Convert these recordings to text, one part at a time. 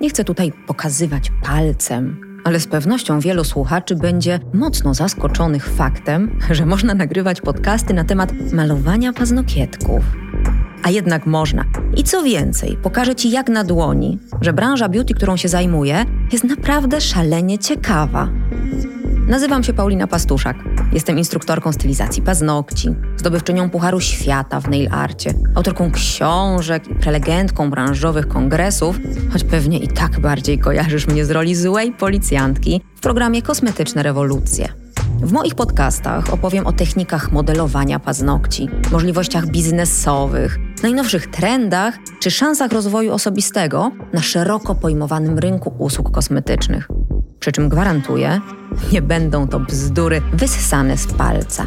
Nie chcę tutaj pokazywać palcem, ale z pewnością wielu słuchaczy będzie mocno zaskoczonych faktem, że można nagrywać podcasty na temat malowania paznokietków. A jednak można. I co więcej, pokażę Ci jak na dłoni, że branża beauty, którą się zajmuję, jest naprawdę szalenie ciekawa. Nazywam się Paulina Pastuszak. Jestem instruktorką stylizacji paznokci, zdobywczynią Pucharu Świata w nail arcie, autorką książek i prelegentką branżowych kongresów, choć pewnie i tak bardziej kojarzysz mnie z roli złej policjantki w programie Kosmetyczne Rewolucje. W moich podcastach opowiem o technikach modelowania paznokci, możliwościach biznesowych, najnowszych trendach czy szansach rozwoju osobistego na szeroko pojmowanym rynku usług kosmetycznych. Przy czym gwarantuję, nie będą to bzdury wyssane z palca.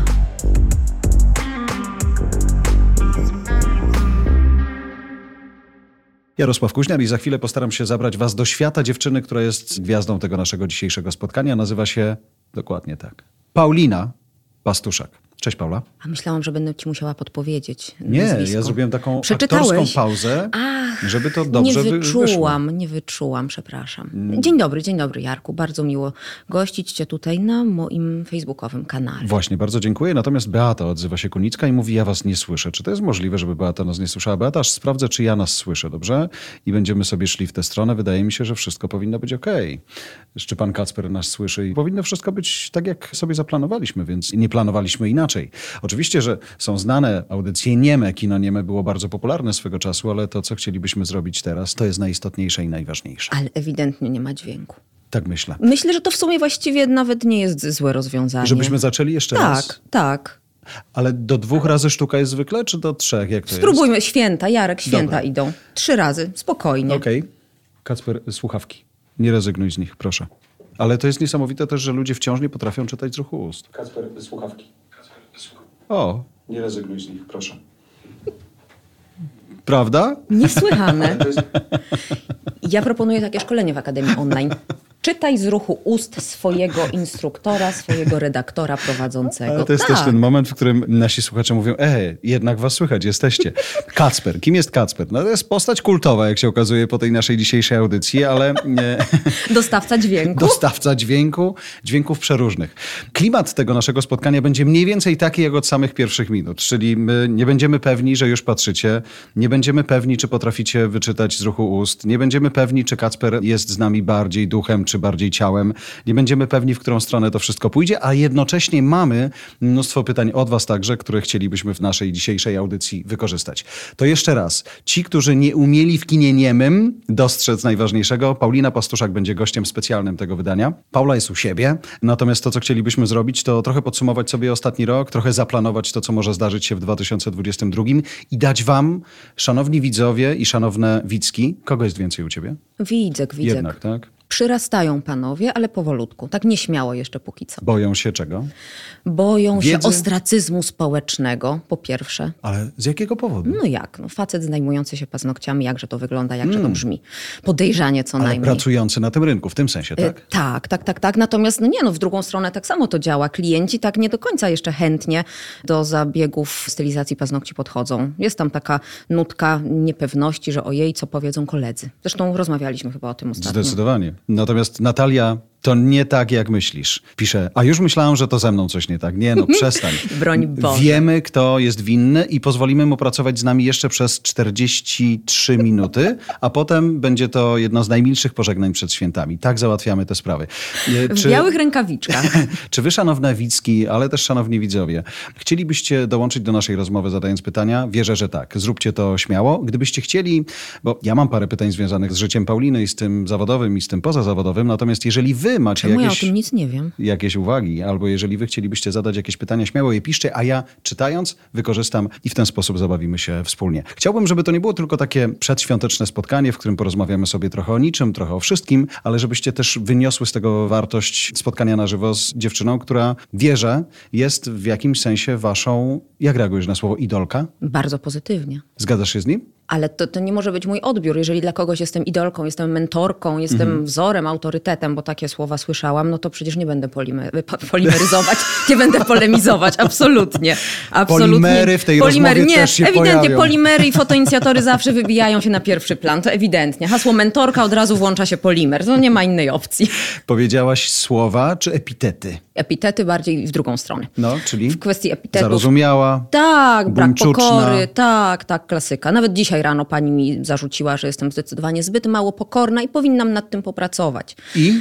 Jarosław Kuźniar i za chwilę postaram się zabrać Was do świata dziewczyny, która jest gwiazdą tego naszego dzisiejszego spotkania. Nazywa się dokładnie tak. Paulina Pastuszak. Cześć Paula. A myślałam, że będę ci musiała podpowiedzieć. Nie, nazwisko. ja zrobiłem taką Przeczytałeś? aktorską pauzę, Ach, żeby to dobrze Nie wy- wyczułam, wyszło. nie wyczułam, przepraszam. Dzień dobry, dzień dobry Jarku. Bardzo miło gościć cię tutaj na moim facebookowym kanale. Właśnie, bardzo dziękuję. Natomiast Beata odzywa się Kunicka i mówi, ja was nie słyszę. Czy to jest możliwe, żeby Beata nas nie słyszała? Beata, aż sprawdzę, czy ja nas słyszę, dobrze? I będziemy sobie szli w tę stronę. Wydaje mi się, że wszystko powinno być okej. Czy pan Kacper nas słyszy? I powinno wszystko być tak, jak sobie zaplanowaliśmy, więc nie planowaliśmy inaczej. Oczywiście, że są znane audycje nieme. Kino nieme było bardzo popularne swego czasu, ale to, co chcielibyśmy zrobić teraz, to jest najistotniejsze i najważniejsze. Ale ewidentnie nie ma dźwięku. Tak myślę. Myślę, że to w sumie właściwie nawet nie jest złe rozwiązanie. Żebyśmy zaczęli jeszcze raz. Tak, tak. Ale do dwóch razy sztuka jest zwykle, czy do trzech? Jak to jest? Spróbujmy. Święta, Jarek, święta Dobra. idą. Trzy razy, spokojnie. Okej. Kacper, słuchawki. Nie rezygnuj z nich, proszę. Ale to jest niesamowite też, że ludzie wciąż nie potrafią czytać z ruchu ust. Kacper, słuchawki. O, nie rezygnuj z nich, proszę. Prawda? Niesłychane. Ja proponuję takie szkolenie w Akademii Online. Czytaj z ruchu ust swojego instruktora, swojego redaktora prowadzącego. Ale to jest tak. też ten moment, w którym nasi słuchacze mówią, e, jednak was słychać, jesteście. Kacper. Kim jest Kacper? No to jest postać kultowa, jak się okazuje po tej naszej dzisiejszej audycji, ale... Nie... Dostawca dźwięku. dostawca dźwięku, dźwięków przeróżnych. Klimat tego naszego spotkania będzie mniej więcej taki jak od samych pierwszych minut, czyli my nie będziemy pewni, że już patrzycie, nie będziemy pewni, czy potraficie wyczytać z ruchu ust, nie będziemy pewni, czy Kacper jest z nami bardziej duchem, czy bardziej ciałem, nie będziemy pewni, w którą stronę to wszystko pójdzie, a jednocześnie mamy mnóstwo pytań od was także, które chcielibyśmy w naszej dzisiejszej audycji wykorzystać. To jeszcze raz, ci, którzy nie umieli w kinie niemym dostrzec najważniejszego, Paulina Pastuszak będzie gościem specjalnym tego wydania. Paula jest u siebie, natomiast to, co chcielibyśmy zrobić, to trochę podsumować sobie ostatni rok, trochę zaplanować to, co może zdarzyć się w 2022 i dać wam, szanowni widzowie i szanowne widzki, kogo jest więcej u ciebie? Widzek, widzek. Jednak, tak? Przyrastają panowie, ale powolutku. Tak nieśmiało jeszcze póki co. Boją się czego? Boją Wiedzy? się ostracyzmu społecznego, po pierwsze. Ale z jakiego powodu? No jak? No, facet zajmujący się paznokciami, jakże to wygląda, jakże to brzmi. Podejrzanie co Hmm. Ale najmniej. pracujący na tym rynku, w tym sensie, E, tak? Tak, tak, tak, tak. Natomiast no nie, no w drugą stronę tak samo to działa. Klienci tak nie do końca jeszcze chętnie do zabiegów stylizacji paznokci podchodzą. Jest tam taka nutka niepewności, że ojej, co powiedzą koledzy. Zresztą rozmawialiśmy chyba o tym ostatnio. Zdecydowanie. Natomiast Natalia, to nie tak, jak myślisz. Pisze, a już myślałam, że to ze mną coś nie tak. Nie no, przestań. Broń Boże. Wiemy, kto jest winny i pozwolimy mu pracować z nami jeszcze przez 43 minuty, a potem będzie to jedno z najmilszych pożegnań przed świętami. Tak załatwiamy te sprawy. E, W białych rękawiczkach. Czy wy, szanowne widzki, ale też szanowni widzowie, chcielibyście dołączyć do naszej rozmowy zadając pytania? Wierzę, że tak. Zróbcie to śmiało. Gdybyście chcieli, bo ja mam parę pytań związanych z życiem Pauliny i z tym zawodowym i z tym pozazawodowym, natomiast jeżeli wy macie Czemu ja o jakieś, tym nic nie wiem? jakieś uwagi, albo jeżeli wy chcielibyście zadać jakieś pytania, śmiało je piszcie, a ja czytając wykorzystam i w ten sposób zabawimy się wspólnie. Chciałbym, żeby to nie było tylko takie przedświąteczne spotkanie, w którym porozmawiamy sobie trochę o niczym, trochę o wszystkim, ale żebyście też wyniosły z tego wartość spotkania na żywo z dziewczyną, która wierzę, jest w jakimś sensie waszą, jak reagujesz na słowo idolka? Bardzo pozytywnie. Zgadzasz się z nim? Ale to, to nie może być mój odbiór. Jeżeli dla kogoś jestem idolką, jestem mentorką, jestem mhm. wzorem, autorytetem, bo takie słowa słyszałam, no to przecież nie będę polimer, polimeryzować, nie będę polemizować, absolutnie. absolutnie. Polimery w tej polimery, rozmowie nie, też się ewidentnie pojawią. polimery i fotoinicjatory zawsze wybijają się na pierwszy plan, to ewidentnie. Hasło mentorka od razu włącza się polimer, to nie ma innej opcji. Powiedziałaś słowa czy epitety? Epitety bardziej w drugą stronę. No, czyli? W kwestii epitetów. Zarozumiała. Tak, brak buńczuczna. pokory, tak, tak, klasyka. Nawet dzisiaj rano pani mi zarzuciła, że jestem zdecydowanie zbyt mało pokorna i powinnam nad tym popracować. I?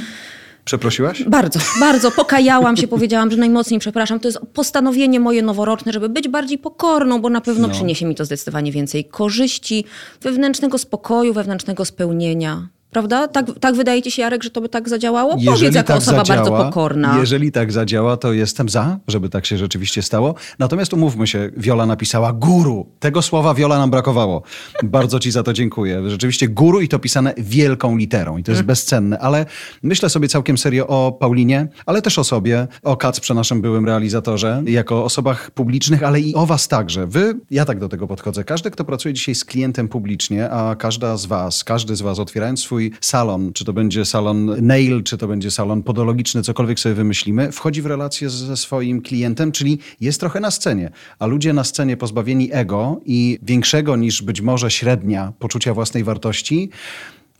Przeprosiłaś? Bardzo, bardzo. Pokajałam się, powiedziałam, że najmocniej przepraszam. To jest postanowienie moje noworoczne, żeby być bardziej pokorną, bo na pewno No. przyniesie mi to zdecydowanie więcej korzyści, wewnętrznego spokoju, wewnętrznego spełnienia. Prawda? Tak, tak wydaje ci się, Jarek, że to by tak zadziałało? Powiedz jako osoba bardzo pokorna. Jeżeli tak zadziała, to jestem za, żeby tak się rzeczywiście stało. Natomiast umówmy się, Wiola napisała guru. Tego słowa Wiola nam brakowało. Bardzo ci za to dziękuję. Rzeczywiście guru i to pisane wielką literą i to jest bezcenne, ale myślę sobie całkiem serio o Paulinie, ale też o sobie, o Kacprze, naszym byłym realizatorze, jako osobach publicznych, ale i o was także. Wy, ja tak do tego podchodzę. Każdy, kto pracuje dzisiaj z klientem publicznie, a każda z was, każdy z was otwierając swój salon, czy to będzie salon nail, czy to będzie salon podologiczny, cokolwiek sobie wymyślimy, wchodzi w relację ze swoim klientem, czyli jest trochę na scenie. A ludzie na scenie pozbawieni ego i większego niż być może średnia poczucia własnej wartości,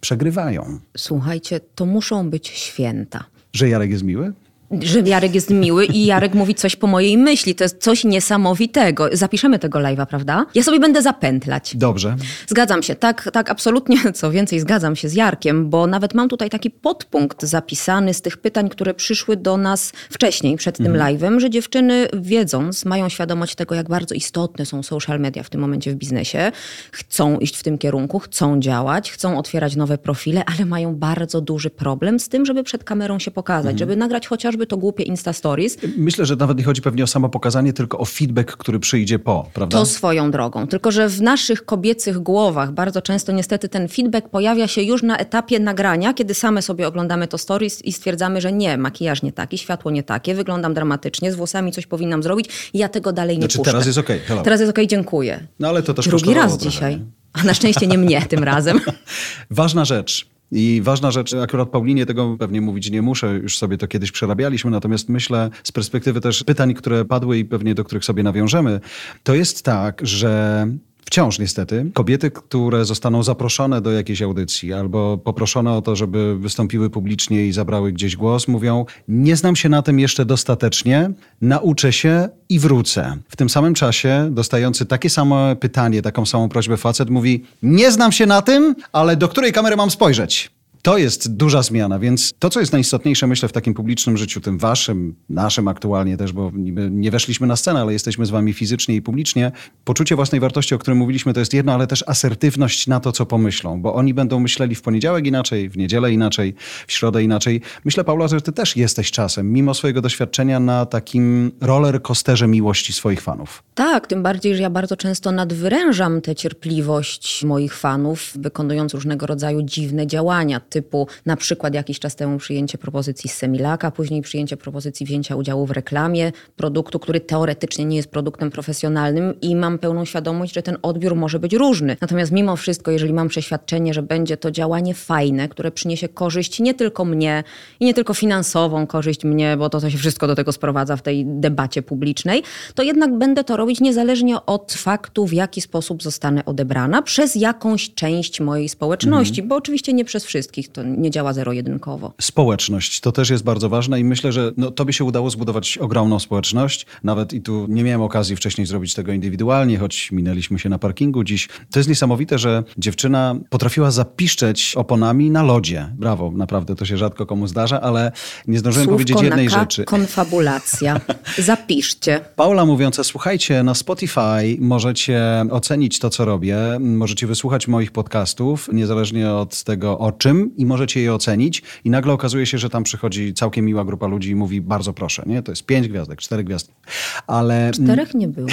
przegrywają. Słuchajcie, to muszą być święta. Że Jarek jest miły? Że Jarek jest miły i Jarek mówi coś po mojej myśli. To jest coś niesamowitego. Zapiszemy tego live'a, prawda? Ja sobie będę zapętlać. Dobrze. Zgadzam się, tak, tak, absolutnie. Co więcej, zgadzam się z Jarkiem, bo nawet mam tutaj taki podpunkt zapisany z tych pytań, które przyszły do nas wcześniej, przed tym live'em, że dziewczyny wiedząc, mają świadomość tego, jak bardzo istotne są social media w tym momencie w biznesie, chcą iść w tym kierunku, chcą działać, chcą otwierać nowe profile, ale mają bardzo duży problem z tym, żeby przed kamerą się pokazać, żeby nagrać chociażby to głupie Insta Stories. Myślę, że nawet nie chodzi pewnie o samo pokazanie, tylko o feedback, który przyjdzie po, prawda? To swoją drogą. Tylko, że w naszych kobiecych głowach bardzo często niestety ten feedback pojawia się już na etapie nagrania, kiedy same sobie oglądamy to stories i stwierdzamy, że nie, makijaż nie taki, światło nie takie, wyglądam dramatycznie, z włosami coś powinnam zrobić ja tego dalej nie Znaczy, puszczę. teraz jest okej, hello. Teraz jest okej, dziękuję. No ale to też Drugi raz trochę, dzisiaj. nie? A na szczęście nie mnie tym razem. Ważna rzecz. I ważna rzecz, akurat Paulinie tego pewnie mówić nie muszę, już sobie to kiedyś przerabialiśmy, natomiast myślę z perspektywy też pytań, które padły i pewnie do których sobie nawiążemy, to jest tak, że Wciąż niestety kobiety, które zostaną zaproszone do jakiejś audycji albo poproszone o to, żeby wystąpiły publicznie i zabrały gdzieś głos, mówią: Nie znam się na tym jeszcze dostatecznie, nauczę się i wrócę. W tym samym czasie, dostający takie samo pytanie, taką samą prośbę facet mówi: Nie znam się na tym, ale do której kamery mam spojrzeć? To jest duża zmiana, więc to, co jest najistotniejsze, myślę, w takim publicznym życiu, tym waszym, naszym aktualnie też, bo nie weszliśmy na scenę, ale jesteśmy z wami fizycznie i publicznie, poczucie własnej wartości, o którym mówiliśmy, to jest jedno, ale też asertywność na to, co pomyślą, bo oni będą myśleli w poniedziałek inaczej, w niedzielę inaczej, w środę inaczej. Myślę, Paula, że ty też jesteś czasem, mimo swojego doświadczenia, na takim roller coasterze miłości swoich fanów. Tak, tym bardziej, że ja bardzo często nadwyrężam tę cierpliwość moich fanów, wykonując różnego rodzaju dziwne działania, typu na przykład jakiś czas temu przyjęcie propozycji z Semilaka, później przyjęcie propozycji wzięcia udziału w reklamie produktu, który teoretycznie nie jest produktem profesjonalnym i mam pełną świadomość, że ten odbiór może być różny. Natomiast mimo wszystko, jeżeli mam przeświadczenie, że będzie to działanie fajne, które przyniesie korzyść nie tylko mnie i nie tylko finansową korzyść mnie, bo to, to się wszystko do tego sprowadza w tej debacie publicznej, to jednak będę to robić niezależnie od faktu, w jaki sposób zostanę odebrana przez jakąś część mojej społeczności, bo oczywiście nie przez wszystkich, to nie działa zero-jedynkowo. Społeczność to też jest bardzo ważne i myślę, że no, tobie się udało zbudować ogromną społeczność. Nawet i tu nie miałem okazji wcześniej zrobić tego indywidualnie, choć minęliśmy się na parkingu dziś. To jest niesamowite, że dziewczyna potrafiła zapiszczeć oponami na lodzie. Brawo, naprawdę to się rzadko komu zdarza, ale nie zdążyłem Słówko powiedzieć jednej na K, rzeczy. konfabulacja. Zapiszcie. Paula mówiąca, słuchajcie, na Spotify możecie ocenić to, co robię, możecie wysłuchać moich podcastów, niezależnie od tego, o czym i możecie je ocenić i nagle okazuje się, że tam przychodzi całkiem miła grupa ludzi i mówi bardzo proszę, nie? To jest pięć gwiazdek, cztery gwiazdki. Ale Czterech nie było.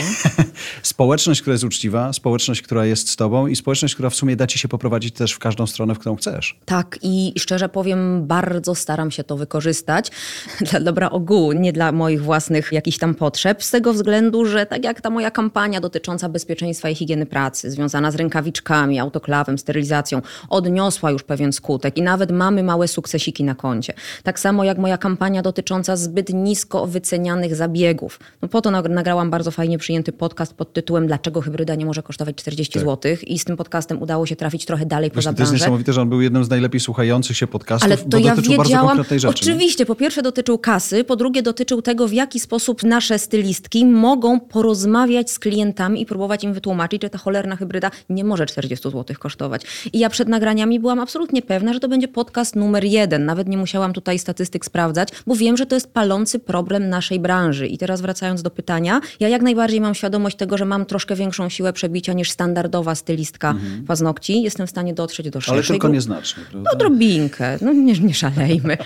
społeczność, która jest uczciwa, społeczność, która jest z tobą i społeczność, która w sumie da ci się poprowadzić też w każdą stronę, w którą chcesz. Tak, i szczerze powiem, bardzo staram się to wykorzystać dla dobra ogółu, nie dla moich własnych jakichś tam potrzeb, z tego względu, że tak jak ta moja kampania dotycząca bezpieczeństwa i higieny pracy, związana z rękawiczkami, autoklawem, sterylizacją, odniosła już pewien skutek i nawet mamy małe sukcesiki na koncie. Tak samo jak moja kampania dotycząca zbyt nisko wycenianych zabiegów. No po to nag- nagrałam bardzo fajnie przyjęty podcast pod tytułem Dlaczego hybryda nie może kosztować 40 zł i z tym podcastem udało się trafić trochę dalej poza Właśnie, to jest branżę. niesamowite, że on był jednym z najlepiej słuchających się podcastów, Ale to bo ja dotyczył bardzo wiedziałam. konkretnej rzeczy. nie? Oczywiście, po pierwsze dotyczył kasy, po drugie dotyczył tego, w jaki sposób nasze stylistki mogą porozmawiać z klientami i próbować im wytłumaczyć, że ta cholerna hybryda nie może 40 zł kosztować. I ja przed nagraniami byłam absolutnie pewna, że to będzie podcast numer jeden. Nawet nie musiałam tutaj statystyk sprawdzać, bo wiem, że to jest palący problem naszej branży. I teraz wracając do pytania, ja jak najbardziej mam świadomość tego, że mam troszkę większą siłę przebicia niż standardowa stylistka paznokci. Jestem w stanie dotrzeć do szerszej Mhm. Ale tylko nieznacznie. Prawda? Odrobinkę, no nie, nie szalejmy.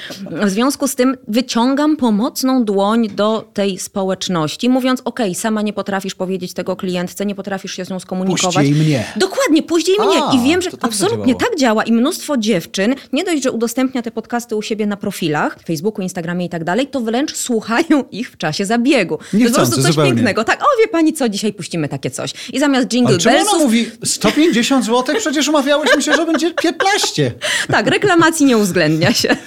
W związku z tym wyciągam pomocną dłoń do tej społeczności, mówiąc, ok, sama nie potrafisz powiedzieć tego klientce, nie potrafisz się z nią skomunikować. Jej mnie. Dokładnie, później mnie. I wiem, że tak absolutnie tak działa i mnóstwo dziewczyn, nie dość, że udostępnia te podcasty u siebie na profilach, Facebooku, Instagramie i tak dalej, to wręcz słuchają ich w czasie zabiegu. to jest po prostu coś zupełnie. pięknego. Tak, o wie pani co, dzisiaj puścimy takie coś. I zamiast jingle czemu ona bellsów, mówi 150 zł? Przecież umawiałyśmy się, że będzie 15. tak, reklamacji nie uwzględnia się.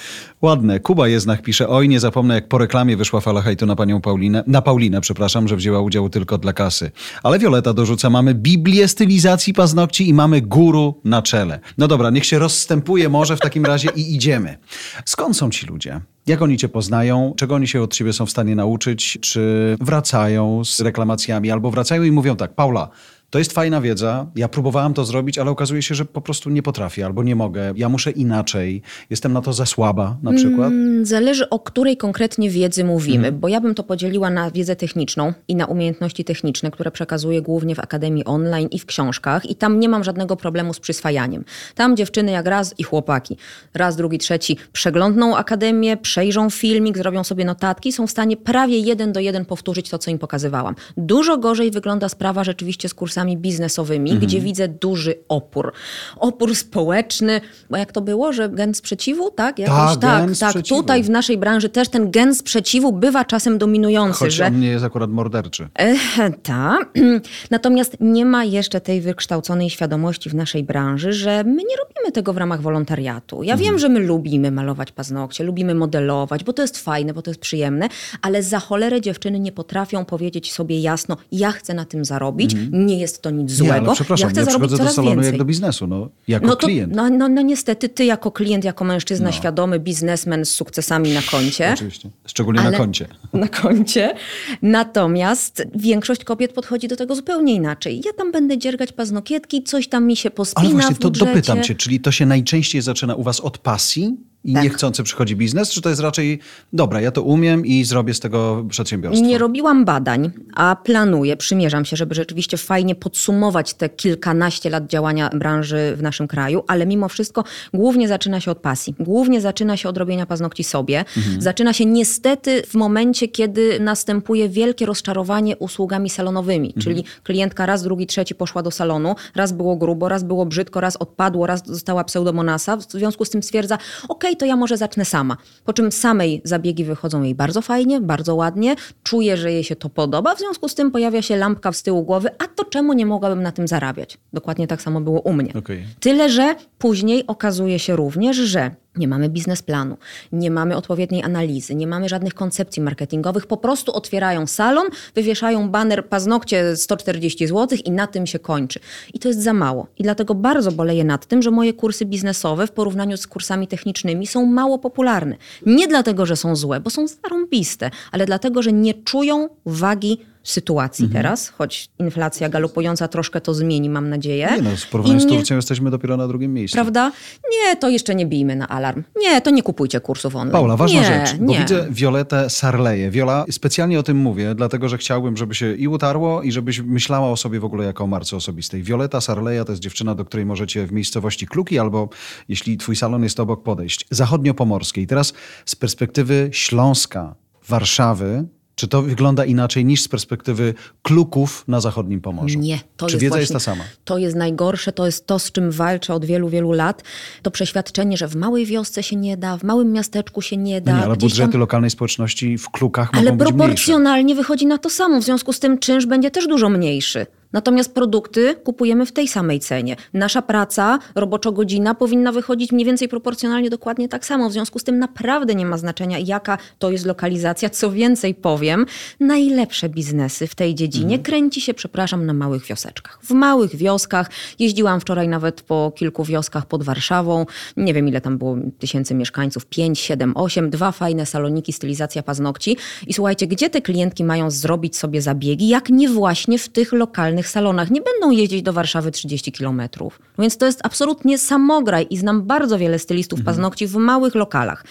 Ładne. Kuba Jeznach pisze, oj nie zapomnę jak po reklamie wyszła fala hejtu na panią Paulinę, na Paulinę, przepraszam, że wzięła udział tylko dla kasy. Ale Wioleta dorzuca, mamy Biblię stylizacji paznokci i mamy guru na czele. No dobra, niech się rozstępuje może w takim razie i idziemy. Skąd są ci ludzie? Jak oni cię poznają? Czego oni się od ciebie są w stanie nauczyć? Czy wracają z reklamacjami albo wracają i mówią tak, Paula, to jest fajna wiedza. Ja próbowałam to zrobić, ale okazuje się, że po prostu nie potrafię albo nie mogę. Ja muszę inaczej. Jestem na to za słaba na przykład. Mm, Zależy o której konkretnie wiedzy mówimy, bo ja bym to podzieliła na wiedzę techniczną i na umiejętności techniczne, które przekazuję głównie w Akademii Online i w książkach i tam nie mam żadnego problemu z przyswajaniem. Tam dziewczyny jak raz i chłopaki, raz, drugi, trzeci przeglądną Akademię, przejrzą filmik, zrobią sobie notatki, są w stanie prawie jeden do jeden powtórzyć to, co im pokazywałam. Dużo gorzej wygląda sprawa rzeczywiście z kursami biznesowymi, gdzie widzę duży opór. Opór społeczny, bo jak to było, że gen sprzeciwu, tak? Jakoś, Tak, tak, gen tak. sprzeciwu. Tutaj w naszej branży też ten gen sprzeciwu bywa czasem dominujący, Choć że on nie jest akurat morderczy. E, Ta. Natomiast nie ma jeszcze tej wykształconej świadomości w naszej branży, że my nie robimy tego w ramach wolontariatu. Ja wiem, że my lubimy malować paznokcie, lubimy modelować, bo to jest fajne, bo to jest przyjemne, ale za cholerę dziewczyny nie potrafią powiedzieć sobie jasno, ja chcę na tym zarobić, nie jest to nic złego, Nie, no przepraszam, ja chcę ja przychodzę do salonu więcej. jak do biznesu, no, jako No to, klient. no, no, no niestety, ty jako klient, jako mężczyzna No. świadomy, biznesmen z sukcesami na koncie. Oczywiście. Szczególnie na koncie. Na koncie. Natomiast większość kobiet podchodzi do tego zupełnie inaczej. Ja tam będę dziergać paznokietki, coś tam mi się pospina Ale właśnie to dopytam cię, czyli to się najczęściej zaczyna u was od pasji i Tak. niechcący przychodzi biznes, czy to jest raczej, dobra, ja to umiem i zrobię z tego przedsiębiorstwo? Nie robiłam badań, a planuję, przymierzam się, żeby rzeczywiście fajnie podsumować te kilkanaście lat działania branży w naszym kraju, ale mimo wszystko głównie zaczyna się od pasji. Głównie zaczyna się od robienia paznokci sobie. Zaczyna się niestety w momencie, kiedy następuje wielkie rozczarowanie usługami salonowymi, czyli klientka raz, drugi, trzeci poszła do salonu, raz było grubo, raz było brzydko, raz odpadło, raz została pseudomonasa, w związku z tym stwierdza, okej, to ja może zacznę sama. Po czym samej zabiegi wychodzą jej bardzo fajnie, bardzo ładnie, czuje, że jej się to podoba, w związku z tym pojawia się lampka z tyłu głowy, a to czemu nie mogłabym na tym zarabiać? Dokładnie tak samo było u mnie. Okej. Tyle, że później okazuje się również, że nie mamy biznesplanu, nie mamy odpowiedniej analizy, nie mamy żadnych koncepcji marketingowych, po prostu otwierają salon, wywieszają baner paznokcie 140 zł i na tym się kończy. I to jest za mało. I dlatego bardzo boleję nad tym, że moje kursy biznesowe w porównaniu z kursami technicznymi są mało popularne. Nie dlatego, że są złe, bo są zarąbiste, ale dlatego, że nie czują wagi sytuacji teraz, choć inflacja galopująca troszkę to zmieni, mam nadzieję. Nie no, w porównaniu z Inni- Turcją jesteśmy dopiero na drugim miejscu. Prawda? Nie, to jeszcze nie bijmy na alarm. Nie, to nie kupujcie kursów online. Paula, ważna nie, rzecz, bo nie. widzę Violetę Sarleję. Wiola, specjalnie o tym mówię, dlatego że chciałbym, żeby się i utarło i żebyś myślała o sobie w ogóle jako o marce osobistej. Violeta Sarleja to jest dziewczyna, do której możecie w miejscowości Kluki albo, jeśli twój salon jest obok, podejść. Zachodniopomorskiej. Teraz z perspektywy Śląska, Warszawy, czy to wygląda inaczej niż z perspektywy Kluków na zachodnim Pomorzu? Nie, to Czy jest wiedza właśnie, jest ta sama? To jest najgorsze, to jest to, z czym walczę od wielu, wielu lat. To przeświadczenie, że w małej wiosce się nie da, w małym miasteczku się nie da. No nie, ale budżety tam- lokalnej społeczności w Klukach Ale mogą być mniejsze. proporcjonalnie wychodzi na to samo, w związku z tym czynsz będzie też dużo mniejszy. Natomiast produkty kupujemy w tej samej cenie. Nasza praca, roboczo-godzina powinna wychodzić mniej więcej proporcjonalnie dokładnie tak samo. W związku z tym naprawdę nie ma znaczenia, jaka to jest lokalizacja. Co więcej powiem, najlepsze biznesy w tej dziedzinie kręci się, przepraszam, na małych wioseczkach. W małych wioskach. Jeździłam wczoraj nawet po kilku wioskach pod Warszawą. Nie wiem, ile tam było tysięcy mieszkańców. 5, 7, 8. Dwa fajne saloniki, stylizacja paznokci. I słuchajcie, gdzie te klientki mają zrobić sobie zabiegi, jak nie właśnie w tych lokalnych salonach. Nie będą jeździć do Warszawy 30 kilometrów. Więc to jest absolutnie samograj i znam bardzo wiele stylistów paznokci w małych lokalach.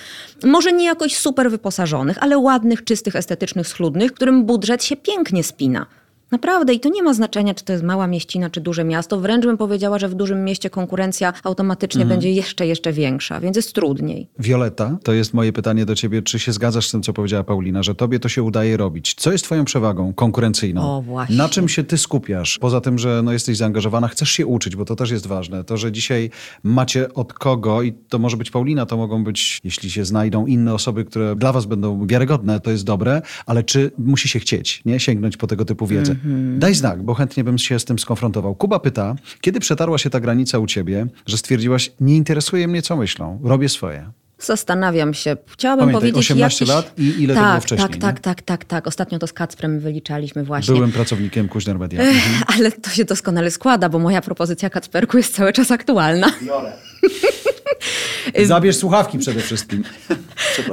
Może nie jakoś super wyposażonych, ale ładnych, czystych, estetycznych, schludnych, którym budżet się pięknie spina. Naprawdę i to nie ma znaczenia, czy to jest mała mieścina, czy duże miasto. Wręcz bym powiedziała, że w dużym mieście konkurencja automatycznie będzie jeszcze, jeszcze większa, więc jest trudniej. Violeta, to jest moje pytanie do ciebie. Czy się zgadzasz z tym, co powiedziała Paulina, że tobie to się udaje robić? Co jest twoją przewagą konkurencyjną? O, właśnie. Na czym się ty skupiasz? Poza tym, że no, jesteś zaangażowana, chcesz się uczyć, bo to też jest ważne. To, że dzisiaj macie od kogo i to może być Paulina, to mogą być, jeśli się znajdą inne osoby, które dla was będą wiarygodne, to jest dobre, ale czy musi się chcieć, nie? Sięgnąć po tego typu wiedzę? Mhm. Daj znak, bo chętnie bym się z tym skonfrontował. Kuba pyta, kiedy przetarła się ta granica u ciebie, że stwierdziłaś, nie interesuje mnie, co myślą, robię swoje. Zastanawiam się. Chciałabym Pamiętaj, powiedzieć 18 jakiś... lat i ile to tak, było wcześniej, Tak, nie? tak, tak, tak, tak. Ostatnio to z Kacprem wyliczaliśmy właśnie. Byłem pracownikiem Kuźner Media. Mhm. Ale to się doskonale składa, bo moja propozycja Kacperku jest cały czas aktualna. Zabierz słuchawki przede wszystkim.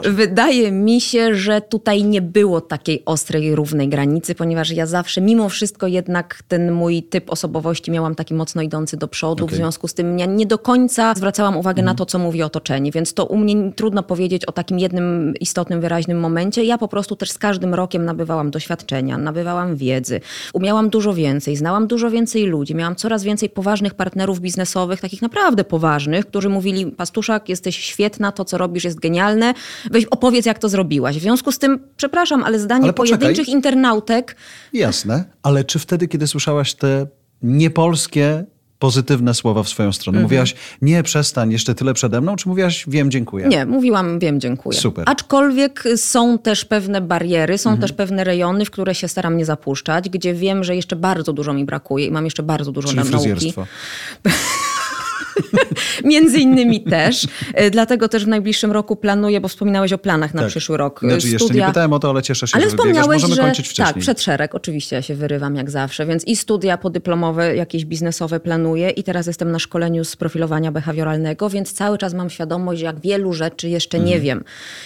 Wydaje mi się, że tutaj nie było takiej ostrej, równej granicy, ponieważ ja zawsze, mimo wszystko, jednak ten mój typ osobowości miałam taki mocno idący do przodu. W Okej. związku z tym ja nie do końca zwracałam uwagę na to, co mówi otoczenie, więc to u mnie trudno powiedzieć o takim jednym istotnym, wyraźnym momencie. Ja po prostu też z każdym rokiem nabywałam doświadczenia, nabywałam wiedzy, umiałam dużo więcej, znałam dużo więcej ludzi, miałam coraz więcej poważnych partnerów biznesowych, takich naprawdę poważnych, którzy mówili, Pastuszak, jesteś świetna, to co robisz jest genialne, weź opowiedz jak to zrobiłaś. W związku z tym, przepraszam, ale zdanie Ale pojedynczych internautek Jasne, ale czy wtedy, kiedy słyszałaś te niepolskie, pozytywne słowa w swoją stronę, Mhm. mówiłaś, nie, przestań, jeszcze tyle przede mną, czy mówiłaś, wiem, dziękuję? Nie, mówiłam, wiem, dziękuję. Super. Aczkolwiek są też pewne bariery, są Mhm. też pewne rejony, w które się staram nie zapuszczać, gdzie wiem, że jeszcze bardzo dużo mi brakuje i mam jeszcze bardzo dużo Czyli na nauki. Między innymi też. E, Dlatego też w najbliższym roku planuję, bo wspominałeś o planach na Tak. przyszły rok. Znaczy, jeszcze Studia- nie pytałem o to, ale cieszę się, Ale że wspomniałeś, Możemy że kończyć wcześniej. tak, przed szereg, oczywiście ja się wyrywam jak zawsze, więc i studia podyplomowe, jakieś biznesowe planuję i teraz jestem na szkoleniu z profilowania behawioralnego, więc cały czas mam świadomość, jak wielu rzeczy jeszcze nie Mhm. wiem.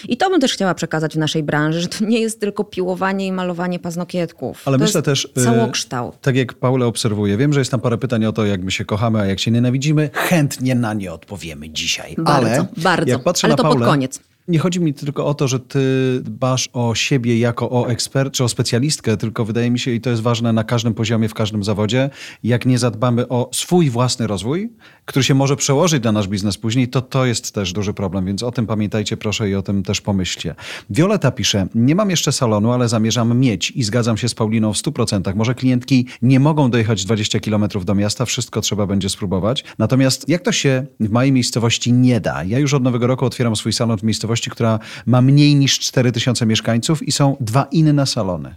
I to bym też chciała przekazać w naszej branży, że to nie jest tylko piłowanie i malowanie paznokietków. Ale to myślę też, y, całokształt. tak jak Paula obserwuje, wiem, że jest tam parę pytań o to, jak my się kochamy, a jak się nienawidzimy. Chętnie na nie odpowiemy dzisiaj. Bardzo, ale bardzo. Jak patrzę Ale na to pod Paulę, koniec. Nie chodzi mi tylko o to, że ty dbasz o siebie jako o ekspert czy o specjalistkę, tylko wydaje mi się, i to jest ważne na każdym poziomie, w każdym zawodzie, jak nie zadbamy o swój własny rozwój, który się może przełożyć na nasz biznes później, to to jest też duży problem, więc o tym pamiętajcie proszę i o tym też pomyślcie. Violeta pisze, nie mam jeszcze salonu, ale zamierzam mieć i zgadzam się z Pauliną w 100%. Może klientki nie mogą dojechać 20 kilometrów do miasta, wszystko trzeba będzie spróbować. Natomiast jak to się w mojej miejscowości nie da? Ja już od nowego roku otwieram swój salon w miejscowości, która ma mniej niż 4000 mieszkańców i są dwa inne salony.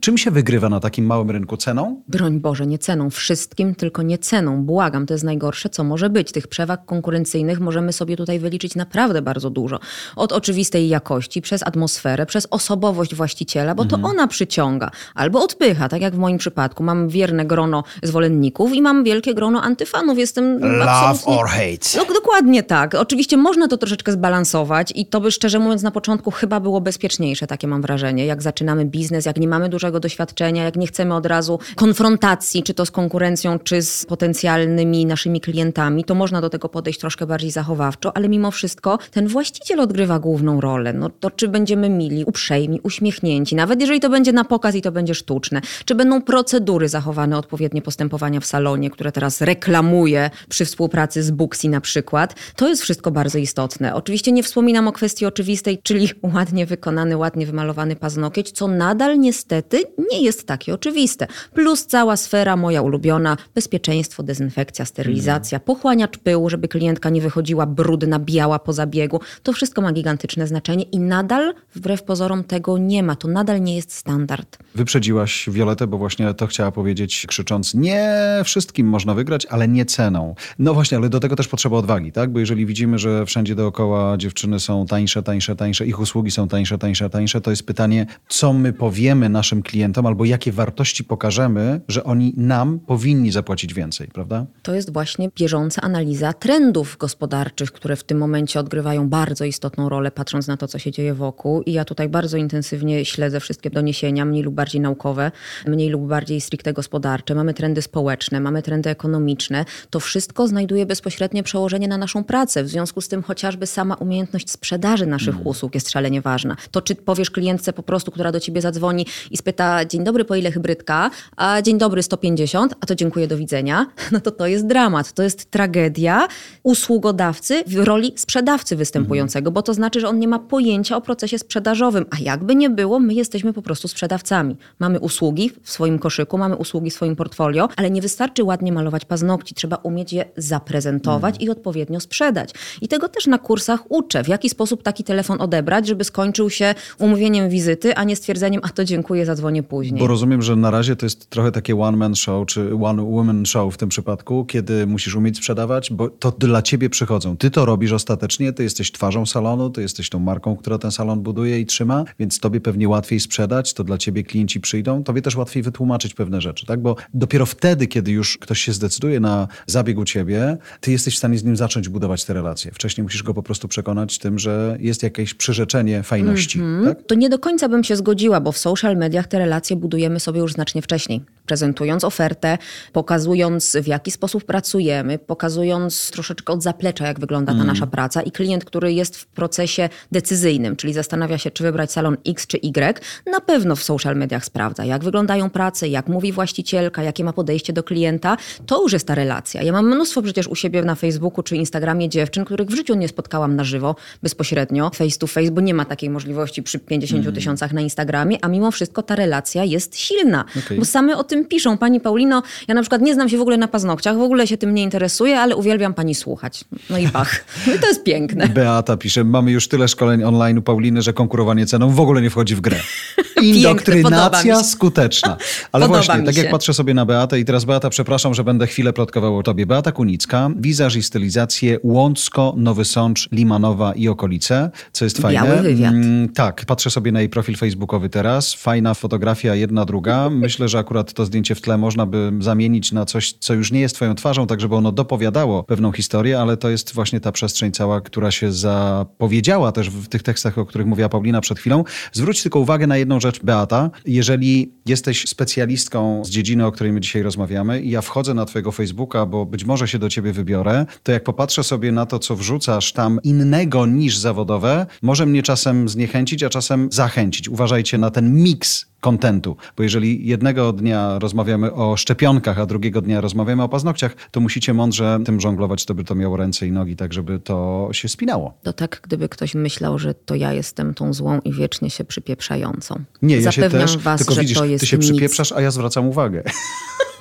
Czym się wygrywa na takim małym rynku? Ceną? Broń Boże, nie ceną wszystkim, tylko nie ceną. Błagam, to jest najgorsze, co może być. Tych przewag konkurencyjnych możemy sobie tutaj wyliczyć naprawdę bardzo dużo. Od oczywistej jakości, przez atmosferę, przez osobowość właściciela, bo to ona przyciąga albo odpycha, tak jak w moim przypadku. Mam wierne grono zwolenników i mam wielkie grono antyfanów. Jestem absolutnie... hate. No, dokładnie tak. Oczywiście można to troszeczkę zbalansować i to by szczerze mówiąc na początku chyba było bezpieczniejsze, takie mam wrażenie. Jak zaczynamy biznes, jak nie mamy dużego doświadczenia, jak nie chcemy od razu konfrontacji, czy to z konkurencją, czy z potencjalnymi naszymi klientami, to można do tego podejść troszkę bardziej zachowawczo, ale mimo wszystko ten właściciel odgrywa główną rolę. No to czy będziemy mili, uprzejmi, uśmiechnięci, nawet jeżeli to będzie na pokaz i to będzie sztuczne, czy będą procedury zachowane, odpowiednie postępowania w salonie, które teraz reklamuje przy współpracy z Booksy na przykład, to jest wszystko bardzo istotne. Oczywiście nie wspominam o kwestii oczywistej, czyli ładnie wykonany, ładnie wymalowany paznokieć, co nadal niestety nie jest takie oczywiste. Plus cała sfera moja ulubiona, bezpieczeństwo, dezynfekcja, sterylizacja, mm. pochłaniacz pyłu, żeby klientka nie wychodziła brudna, biała po zabiegu. To wszystko ma gigantyczne znaczenie i nadal, wbrew pozorom, tego nie ma. To nadal nie jest standard. Wyprzedziłaś Violetę, bo właśnie to chciała powiedzieć, krzycząc, nie wszystkim można wygrać, ale nie ceną. No właśnie, ale do tego też potrzeba odwagi, tak? Bo jeżeli widzimy, że wszędzie dookoła dziewczyny są tańsze, tańsze, tańsze, ich usługi są tańsze, tańsze, tańsze, to jest pytanie, co my powiemy naszym klientom albo jakie wartości pokażemy, że oni nam powinni zapłacić więcej, prawda? To jest właśnie bieżąca analiza trendów gospodarczych, które w tym momencie odgrywają bardzo istotną rolę, patrząc na to, co się dzieje wokół. I ja tutaj bardzo intensywnie śledzę wszystkie doniesienia, mniej lub bardziej naukowe, mniej lub bardziej stricte gospodarcze. Mamy trendy społeczne, mamy trendy ekonomiczne. To wszystko znajduje bezpośrednie przełożenie na naszą pracę. W związku z tym chociażby sama umiejętność sprzedaży naszych mm. usług jest szalenie ważna. To czy powiesz klientce po prostu, która do ciebie zadzwoni i spyta dzień dobry, po ile hybrydka, a dzień dobry 150, a to dziękuję, do widzenia, no to to jest dramat, to jest tragedia usługodawcy w roli sprzedawcy występującego, mm. bo to znaczy, że on nie ma pojęcia o procesie sprzedażowym, a jakby nie było, my jesteśmy po prostu sprzedawcami. Mamy usługi w swoim koszyku, mamy usługi w swoim portfolio, ale nie wystarczy ładnie malować paznokci, trzeba umieć je zaprezentować mm. i odpowiednio sprzedać. I tego też na kursach uczę, w jaki sposób taki telefon odebrać, żeby skończył się umówieniem wizyty, a nie stwierdzeniem, a to dziękuję, zadzwonię później. Bo rozumiem, że na razie to jest trochę takie one-man show, czy one-woman show w tym przypadku, kiedy musisz umieć sprzedawać, bo to dla ciebie przychodzą. Ty to robisz ostatecznie, ty jesteś twarzą salonu, ty jesteś tą marką, która ten salon buduje i trzyma, więc tobie pewnie łatwiej sprzedać, to dla ciebie klienci przyjdą, tobie też łatwiej wytłumaczyć pewne rzeczy, tak? Bo dopiero wtedy, kiedy już ktoś się zdecyduje na zabieg u ciebie, ty jesteś w stanie z nim zacząć budować te relacje. Wcześniej musisz go po prostu przekonać tym, że jest jakieś przyrzeczenie fajności. Mm -hmm. tak? To nie do końca bym się zgodziła, bo w social mediach te relacje budujemy sobie już znacznie wcześniej. Prezentując ofertę, pokazując w jaki sposób pracujemy, pokazując troszeczkę od zaplecza, jak wygląda ta mm. nasza praca i klient, który jest w procesie decyzyjnym, czyli zastanawia się, czy wybrać salon X czy Y, na pewno w social mediach sprawdza, jak wyglądają prace, jak mówi właścicielka, jakie ma podejście do klienta. To już jest ta relacja. Ja mam mnóstwo przecież u siebie na Facebooku czy Instagramie dziewczyn, których w życiu nie spotkałam na żywo, bezpośrednio, face to face, bo nie ma takiej możliwości przy 50 mm. tysiącach na Instagramie, a mimo wszystko ta relacja jest silna. Okay. Bo same o tym piszą. Pani Paulino, ja na przykład nie znam się w ogóle na paznokciach, w ogóle się tym nie interesuję, ale uwielbiam pani słuchać. No i bach. No i to jest piękne. Beata pisze, mamy już tyle szkoleń online u Pauliny, że konkurowanie ceną w ogóle nie wchodzi w grę. Indoktrynacja skuteczna. Ale podoba właśnie, tak jak patrzę sobie na Beatę i teraz Beata, przepraszam, że będę chwilę plotkował o tobie. Beata Kunicka, wizaż i stylizację Łącko, Nowy Sącz, Limanowa i okolice, co jest fajne. Biały wywiad. Mm, tak, patrzę sobie na jej profil facebookowy teraz. Fajna fotografia, jedna, druga. Myślę, że akurat to zdjęcie w tle można by zamienić na coś, co już nie jest twoją twarzą, tak żeby ono dopowiadało pewną historię, ale to jest właśnie ta przestrzeń cała, która się zapowiedziała też w tych tekstach, o których mówiła Paulina przed chwilą. Zwróć tylko uwagę na jedną rzecz, Beata. Jeżeli jesteś specjalistką z dziedziny, o której my dzisiaj rozmawiamy i ja wchodzę na twojego Facebooka, bo być może się do ciebie wybiorę, to jak popatrzę sobie na to, co wrzucasz tam innego niż zawodowe, może mnie czasem zniechęcić, a czasem zachęcić. Uważajcie na ten miks kontentu. Bo jeżeli jednego dnia rozmawiamy o szczepionkach, a drugiego dnia rozmawiamy o paznokciach, to musicie mądrze tym żonglować, to by to miało ręce i nogi, tak żeby to się spinało. To tak, gdyby ktoś myślał, że to ja jestem tą złą i wiecznie się przypieprzającą. Nie, ja Zapewniam się też, was, tylko widzisz, ty się nic. przypieprzasz, a ja zwracam uwagę.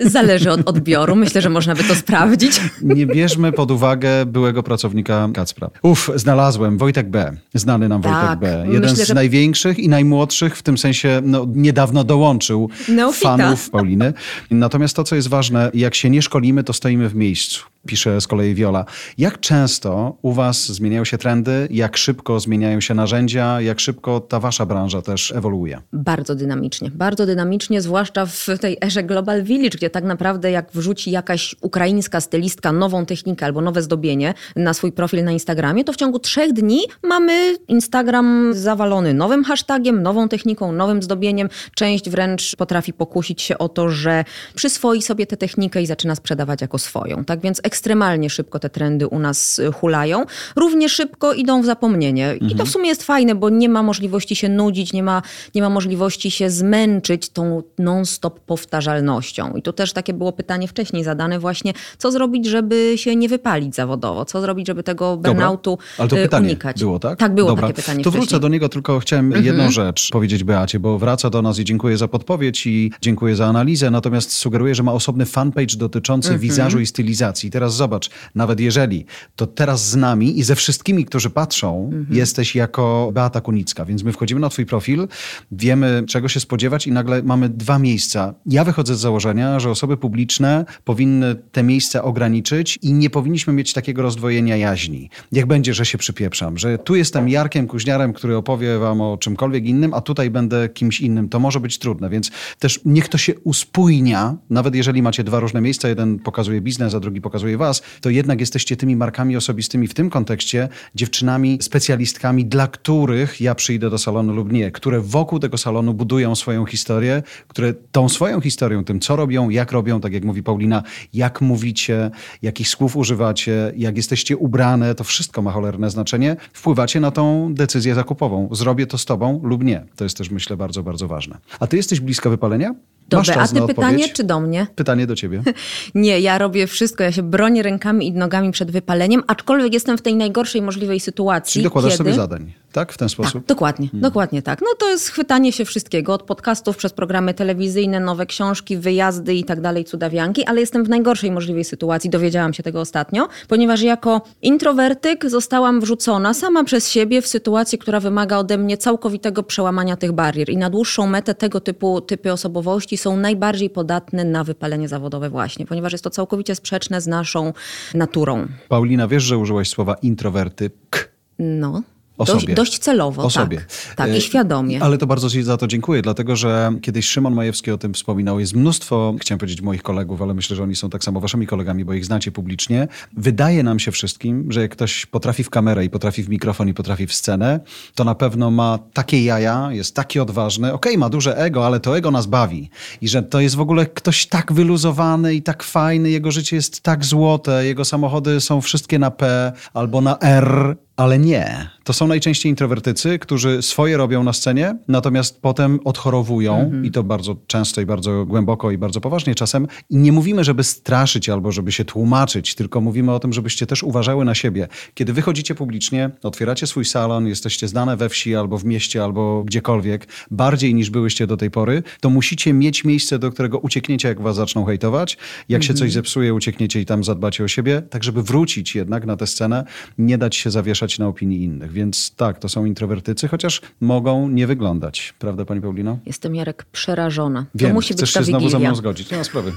Zależy od odbioru. Myślę, że można by to sprawdzić. Nie bierzmy pod uwagę byłego pracownika Kacpra. Uf, znalazłem. Wojtek B. Znany nam tak, Wojtek B. Jeden myślę, z że... największych i najmłodszych, w tym sensie no, niedawno dołączył Neofita. fanów Pauliny. Natomiast to, co jest ważne, jak się nie szkolimy, to stoimy w miejscu. Pisze z kolei Viola. Jak często u was zmieniają się trendy? Jak szybko zmieniają się narzędzia? Jak szybko ta wasza branża też ewoluuje? Bardzo dynamicznie. Bardzo dynamicznie, zwłaszcza w tej erze Global Village, gdzie tak naprawdę jak wrzuci jakaś ukraińska stylistka nową technikę albo nowe zdobienie na swój profil na Instagramie, to w ciągu trzech dni mamy Instagram zawalony nowym hashtagiem, nową techniką, nowym zdobieniem. Część wręcz potrafi pokusić się o to, że przyswoi sobie tę technikę i zaczyna sprzedawać jako swoją. Tak więc ekstremalnie szybko te trendy u nas y, hulają. Równie szybko idą w zapomnienie. I to w sumie jest fajne, bo nie ma możliwości się nudzić, nie ma, nie ma możliwości się zmęczyć tą non-stop powtarzalnością. I tu też takie było pytanie wcześniej zadane właśnie, co zrobić, żeby się nie wypalić zawodowo? Co zrobić, żeby tego burnoutu Dobra. Ale to y, pytanie unikać? było, tak? Tak, było Dobra. takie pytanie To wrócę wcześniej. do niego, tylko chciałem jedną rzecz powiedzieć Beacie, bo wraca do nas i dziękuję za podpowiedź i dziękuję za analizę, natomiast sugeruję, że ma osobny fanpage dotyczący wizażu i stylizacji. Teraz zobacz, nawet jeżeli, to teraz z nami i ze wszystkimi, którzy patrzą, jesteś jako Beata Kunicka, więc my wchodzimy na twój profil, wiemy czego się spodziewać i nagle mamy dwa miejsca. Ja wychodzę z założenia, że osoby publiczne powinny te miejsca ograniczyć i nie powinniśmy mieć takiego rozdwojenia jaźni. Jak będzie, że się przypieprzam, że tu jestem Jarkiem Kuźniarem, który opowie wam o czymkolwiek innym, a tutaj będę kimś innym, to może być trudne, więc też niech to się uspójnia, nawet jeżeli macie dwa różne miejsca, jeden pokazuje biznes, a drugi pokazuje was, to jednak jesteście tymi markami osobistymi w tym kontekście, dziewczynami, specjalistkami, dla których ja przyjdę do salonu lub nie, które wokół tego salonu budują swoją historię, które tą swoją historią, tym co robią, jak robią, tak jak mówi Paulina, jak mówicie, jakich słów używacie, jak jesteście ubrane, to wszystko ma cholerne znaczenie. Wpływacie na tą decyzję zakupową. Zrobię to z tobą lub nie. To jest też, myślę, bardzo, bardzo ważne. A ty jesteś bliska wypalenia? Do Masz czas Beaty na pytanie, odpowiedź? czy do mnie? Pytanie do ciebie. Nie, ja robię wszystko, ja się bronię rękami i nogami przed wypaleniem, aczkolwiek jestem w tej najgorszej możliwej sytuacji. Czyli dokładasz kiedy... sobie zadań, tak? W ten sposób? Tak, dokładnie, dokładnie tak. No to jest chwytanie się wszystkiego, od podcastów przez programy telewizyjne, nowe książki, wyjazdy i tak dalej, cudawianki, ale jestem w najgorszej możliwej sytuacji, dowiedziałam się tego ostatnio, ponieważ jako introwertyk zostałam wrzucona sama przez siebie w sytuację, która wymaga ode mnie całkowitego przełamania tych barier i na dłuższą metę tego typu typy osobowości są najbardziej podatne na wypalenie zawodowe właśnie, ponieważ jest to całkowicie sprzeczne z naszą naturą. Paulina, wiesz, że użyłaś słowa introwertyk? No. O dość, sobie. dość celowo, O tak. sobie. Tak, E, i świadomie. Ale to bardzo Ci za to dziękuję, dlatego że kiedyś Szymon Majewski o tym wspominał. Jest mnóstwo, chciałem powiedzieć moich kolegów, ale myślę, że oni są tak samo waszymi kolegami, bo ich znacie publicznie. Wydaje nam się wszystkim, że jak ktoś potrafi w kamerę i potrafi w mikrofon i potrafi w scenę, to na pewno ma takie jaja, jest taki odważny. Okej, ma duże ego, ale to ego nas bawi. I że to jest w ogóle ktoś tak wyluzowany i tak fajny, jego życie jest tak złote, jego samochody są wszystkie na P albo na R, ale nie. To są najczęściej introwertycy, którzy swoje robią na scenie, natomiast potem odchorowują i to bardzo często i bardzo głęboko i bardzo poważnie czasem. I nie mówimy, żeby straszyć albo żeby się tłumaczyć, tylko mówimy o tym, żebyście też uważały na siebie. Kiedy wychodzicie publicznie, otwieracie swój salon, jesteście znane we wsi albo w mieście albo gdziekolwiek, bardziej niż byłyście do tej pory, to musicie mieć miejsce, do którego uciekniecie, jak was zaczną hejtować. Jak się coś zepsuje, uciekniecie i tam zadbacie o siebie, tak żeby wrócić jednak na tę scenę, nie dać się zawieszać na opinii innych. Więc tak, to są introwertycy, chociaż mogą nie wyglądać. Prawda, pani Paulino? Jestem, Jarek, przerażona. Wiem, to musi chcesz być ta się znowu ze mną zgodzić. Nie ma sprawy.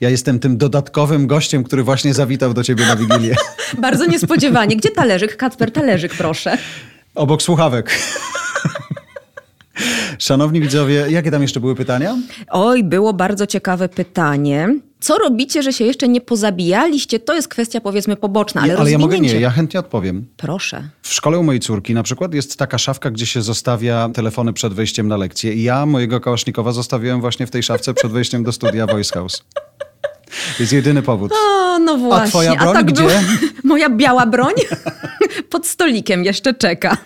Ja jestem tym dodatkowym gościem, który właśnie zawitał do ciebie na Wigilię. Bardzo niespodziewanie. Gdzie talerzyk? Kacper, talerzyk, proszę. Obok słuchawek. Szanowni widzowie, jakie tam jeszcze były pytania? Oj, było bardzo ciekawe pytanie. Co robicie, że się jeszcze nie pozabijaliście? To jest kwestia powiedzmy poboczna, ale, Nie, ale ja mogę nie, ja chętnie odpowiem. Proszę. W szkole u mojej córki na przykład jest taka szafka, gdzie się zostawia telefony przed wejściem na lekcję. I ja mojego kałasznikowa zostawiłem właśnie w tej szafce przed wejściem do studia Voice House. Jest jedyny powód. O, no właśnie. twoja broń tak gdzie? Moja biała broń pod stolikiem jeszcze czeka.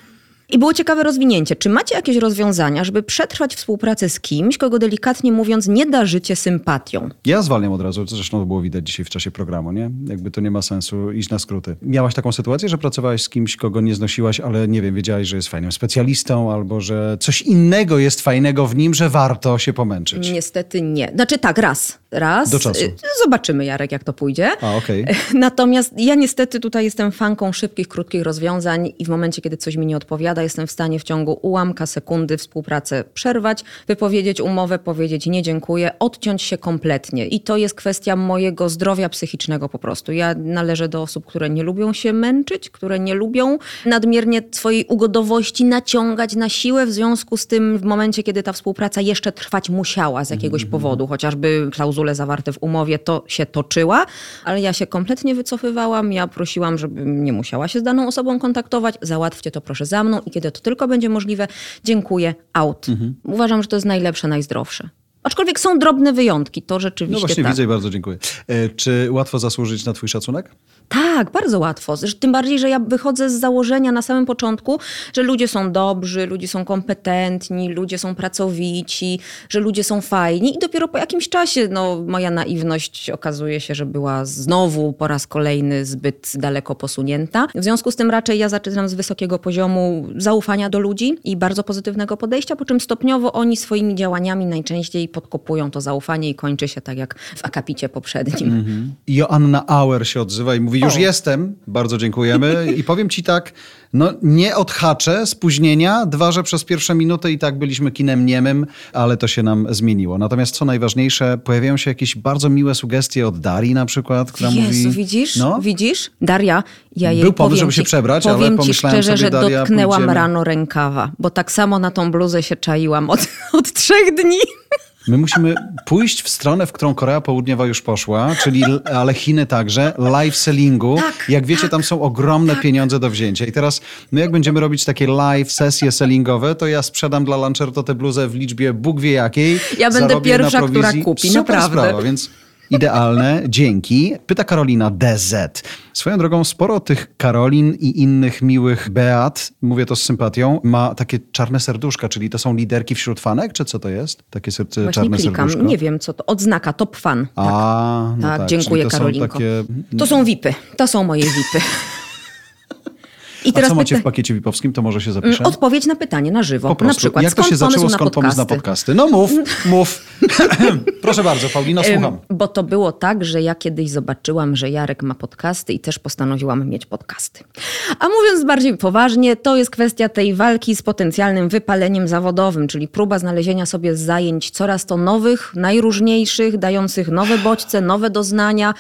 I było ciekawe rozwinięcie. Czy macie jakieś rozwiązania, żeby przetrwać współpracę z kimś, kogo delikatnie mówiąc nie darzycie sympatią? Ja zwalniam od razu, zresztą było widać dzisiaj w czasie programu, nie? Jakby to nie ma sensu iść na skróty. Miałaś taką sytuację, że pracowałaś z kimś, kogo nie znosiłaś, ale nie wiem, wiedziałaś, że jest fajnym specjalistą albo że coś innego jest fajnego w nim, że warto się pomęczyć. Niestety nie. Znaczy tak, raz. Raz. Do czasu. Zobaczymy, Jarek, jak to pójdzie. A, okej. Natomiast ja niestety tutaj jestem fanką szybkich, krótkich rozwiązań i w momencie, kiedy coś mi nie odpowiada, jestem w stanie w ciągu ułamka sekundy współpracę przerwać, wypowiedzieć umowę, powiedzieć nie dziękuję, odciąć się kompletnie. I to jest kwestia mojego zdrowia psychicznego po prostu. Ja należę do osób, które nie lubią się męczyć, które nie lubią nadmiernie swojej ugodowości naciągać na siłę. W związku z tym w momencie, kiedy ta współpraca jeszcze trwać musiała z jakiegoś powodu, chociażby klauzule zawarte w umowie, to się toczyła, ale ja się kompletnie wycofywałam. Ja prosiłam, żebym nie musiała się z daną osobą kontaktować. Załatwcie to proszę za mną i kiedy to tylko będzie możliwe, dziękuję, out. Uważam, że to jest najlepsze, najzdrowsze. Aczkolwiek są drobne wyjątki, to No rzeczywiście właśnie tak. widzę i bardzo dziękuję. E, Czy łatwo zasłużyć na twój szacunek? Tak, bardzo łatwo. Tym bardziej, że ja wychodzę z założenia na samym początku, że ludzie są dobrzy, ludzie są kompetentni, ludzie są pracowici, że ludzie są fajni i dopiero po jakimś czasie no, moja naiwność okazuje się, że była znowu po raz kolejny zbyt daleko posunięta. W związku z tym raczej ja zaczynam z wysokiego poziomu zaufania do ludzi i bardzo pozytywnego podejścia, po czym stopniowo oni swoimi działaniami najczęściej podkopują to zaufanie i kończy się tak jak w akapicie poprzednim. Joanna Auer się odzywa i mówi, już O. jestem, bardzo dziękujemy. I powiem ci tak, no nie odhaczę spóźnienia, dwa, że przez pierwsze minuty i tak byliśmy kinem niemym, ale to się nam zmieniło. Natomiast co najważniejsze, pojawiają się jakieś bardzo miłe sugestie od Darii na przykład, która Jezu, mówi... widzisz? No, Widzisz? Daria, ja jej Był powiem żeby się przebrać, ale powiem ci pomyślałem szczerze, sobie, że Daria, dotknęłam pójdziemy. rano rękawa, bo tak samo na tą bluzę się czaiłam od, od trzech dni. My musimy pójść w stronę, w którą Korea Południowa już poszła, czyli ale Chiny także, live sellingu. Tak, jak wiecie, tam są ogromne pieniądze do wzięcia. I teraz my jak będziemy robić takie live sesje sellingowe, to ja sprzedam dla Lancerto tę bluzę w liczbie Bóg wie jakiej. Ja będę pierwsza, która kupi, Super naprawdę. Sprawa, więc idealne, dzięki. Pyta Karolina DZ. Swoją drogą sporo tych Karolin i innych miłych Beat, mówię to z sympatią, ma takie czarne serduszka, czyli to są liderki wśród fanek, czy co to jest? Takie ser- Właśnie czarne klikam, serduszko? nie wiem co to, odznaka, top fan. A, no tak, tak, dziękuję to Karolinko. Takie... To są VIPy, to są moje VIPy. I A co macie pyta- w pakiecie VIP-owskim, to może się zapiszę? Mm, Odpowiedź na pytanie na żywo. Po prostu. Na przykład, Jak to się zaczęło, skąd pomysł na podcasty? No mów, mów. Proszę bardzo, Paulina, słucham. Bo to było tak, że ja kiedyś zobaczyłam, że Jarek ma podcasty i też postanowiłam mieć podcasty. A mówiąc bardziej poważnie, to jest kwestia tej walki z potencjalnym wypaleniem zawodowym, czyli próba znalezienia sobie zajęć coraz to nowych, najróżniejszych, dających nowe bodźce, nowe doznania.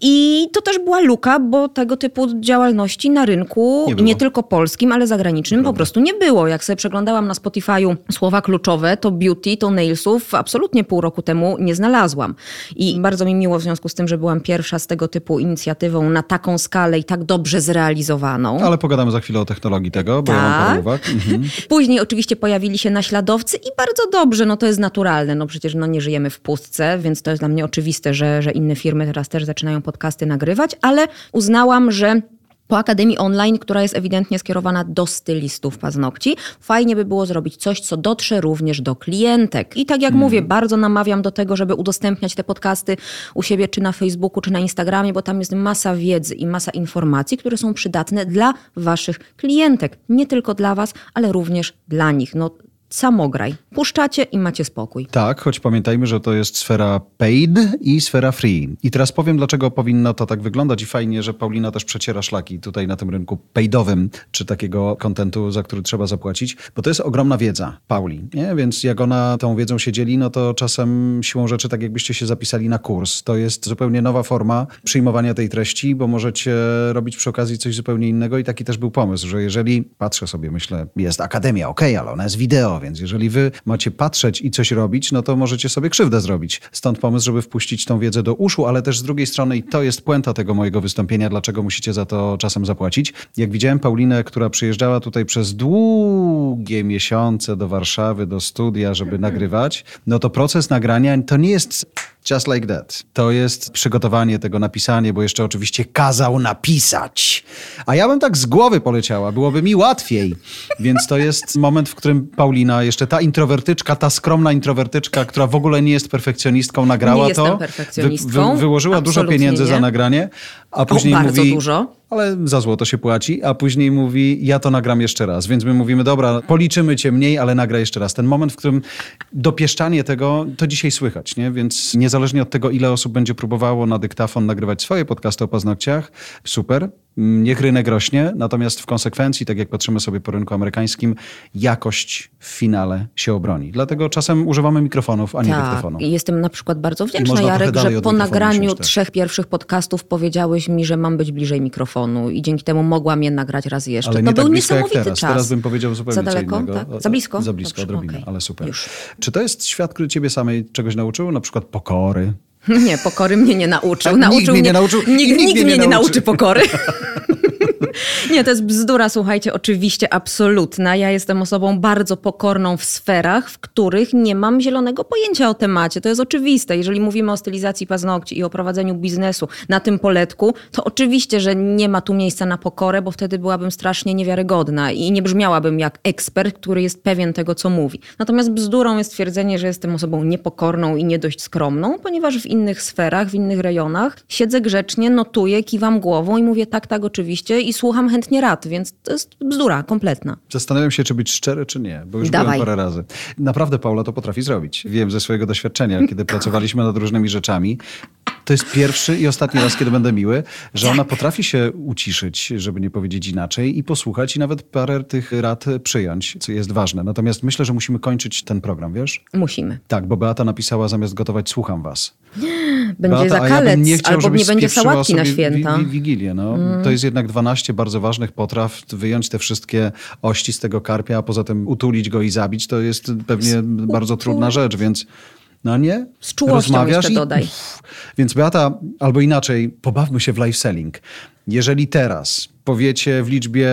I to też była luka, bo tego typu działalności na rynku, Nie nie, było. tylko polskim, ale zagranicznym, po prostu nie było. Jak sobie przeglądałam na Spotify'u słowa kluczowe, to beauty, to nailsów absolutnie pół roku temu nie znalazłam. I bardzo mi miło w związku z tym, że byłam pierwsza z tego typu inicjatywą na taką skalę i tak dobrze zrealizowaną. Ale pogadamy za chwilę o technologii tego, bo ja mam Tak. parę uwag. Mhm. Później oczywiście pojawili się naśladowcy i bardzo dobrze, no to jest naturalne, no przecież no nie żyjemy w pustce, więc to jest dla mnie oczywiste, że, że inne firmy teraz też zaczynają podcasty nagrywać, ale uznałam, że po Akademii Online, która jest ewidentnie skierowana do stylistów paznokci, fajnie by było zrobić coś, co dotrze również do klientek. I tak jak mówię, bardzo namawiam do tego, żeby udostępniać te podcasty u siebie, czy na Facebooku, czy na Instagramie, bo tam jest masa wiedzy i masa informacji, które są przydatne dla waszych klientek. Nie tylko dla was, ale również dla nich. No, samograj. Puszczacie i macie spokój. Tak, choć pamiętajmy, że to jest sfera paid i sfera free. I teraz powiem, dlaczego powinno to tak wyglądać i fajnie, że Paulina też przeciera szlaki tutaj na tym rynku paidowym, czy takiego kontentu, za który trzeba zapłacić, bo to jest ogromna wiedza Pauli, nie? Więc jak ona tą wiedzą się dzieli, no to czasem siłą rzeczy tak jakbyście się zapisali na kurs. To jest zupełnie nowa forma przyjmowania tej treści, bo możecie robić przy okazji coś zupełnie innego i taki też był pomysł, że jeżeli, patrzę sobie, myślę, jest akademia, okej, ale ona jest wideo, więc jeżeli wy macie patrzeć i coś robić, no to możecie sobie krzywdę zrobić. Stąd pomysł, żeby wpuścić tą wiedzę do uszu, ale też z drugiej strony, i to jest puenta tego mojego wystąpienia, dlaczego musicie za to czasem zapłacić. Jak widziałem Paulinę, która przyjeżdżała tutaj przez długie miesiące do Warszawy, do studia, żeby nagrywać, no to proces nagrania to nie jest Just like that. To jest przygotowanie tego, napisanie, bo jeszcze oczywiście kazał napisać. A ja bym tak z głowy poleciała, byłoby mi łatwiej. Więc to jest moment, w którym Paulina, jeszcze ta introwertyczka, ta skromna introwertyczka, która w ogóle nie jest perfekcjonistką, nagrała Nie to. jestem perfekcjonistką. wyłożyła dużo pieniędzy za nie. nagranie, a później bardzo mówi... dużo. ale za złoto się płaci, a później mówi, ja to nagram jeszcze raz. Więc my mówimy, dobra, policzymy cię mniej, ale nagra jeszcze raz. Ten moment, w którym dopieszczanie tego, to dzisiaj słychać, nie? Więc niezależnie od tego, ile osób będzie próbowało na dyktafon nagrywać swoje podcasty o paznokciach, super, niech rynek rośnie, natomiast w konsekwencji, tak jak patrzymy sobie po rynku amerykańskim, jakość w finale się obroni. Dlatego czasem używamy mikrofonów, a nie tak. dyktafonu. Jestem na przykład bardzo wdzięczna, Jarek, że po nagraniu trzech pierwszych podcastów powiedziałeś mi, że mam być bliżej mikrofonu i dzięki temu mogłam je nagrać raz jeszcze. Ale to nie był tak blisko jak niesamowity teraz. czas. Teraz bym powiedział zupełnie Za co daleko? innego. Tak? Za blisko? Za blisko, Dobrze, odrobinę, okej. ale super. Już. Czy to jest świat, który ciebie samej czegoś nauczył? Na przykład pokory? Nie, pokory mnie nie nauczył. Tak, nikt nauczył mnie nie nauczył Nikt, nikt nikt mnie mnie nie nie nauczy. nauczy pokory. Nie, to jest bzdura, słuchajcie, oczywiście absolutna. Ja jestem osobą bardzo pokorną w sferach, w których nie mam zielonego pojęcia o temacie. To jest oczywiste. Jeżeli mówimy o stylizacji paznokci i o prowadzeniu biznesu na tym poletku, to oczywiście, że nie ma tu miejsca na pokorę, bo wtedy byłabym strasznie niewiarygodna i nie brzmiałabym jak ekspert, który jest pewien tego, co mówi. Natomiast bzdurą jest twierdzenie, że jestem osobą niepokorną i nie dość skromną, ponieważ w innych sferach, w innych rejonach siedzę grzecznie, notuję, kiwam głową i mówię tak, tak, oczywiście i słucham chętnie rad, więc to jest bzdura kompletna. Zastanawiam się, czy być szczery, czy nie, bo już Dawaj. byłem parę razy. Naprawdę Paula to potrafi zrobić. Wiem ze swojego doświadczenia, kiedy pracowaliśmy nad różnymi rzeczami. To jest pierwszy i ostatni raz, kiedy będę miły, że ona potrafi się uciszyć, żeby nie powiedzieć inaczej, i posłuchać, i nawet parę tych rad przyjąć, co jest ważne. Natomiast myślę, że musimy kończyć ten program, wiesz? Musimy. Tak, bo Beata napisała zamiast gotować, słucham was. Będzie Beata, zakalec, ja chciał, albo nie będzie sałatki na święta. Wi- wi- Wigilię, no. To jest jednak 12 bardzo ważnych potraw. Wyjąć te wszystkie ości z tego karpia, a poza tym utulić go i zabić, to jest pewnie bardzo trudna rzecz, więc no nie? Z czułością Rozmawiasz jeszcze i- dodaj. Więc Beata, albo inaczej, pobawmy się w live selling. Jeżeli teraz powiecie w liczbie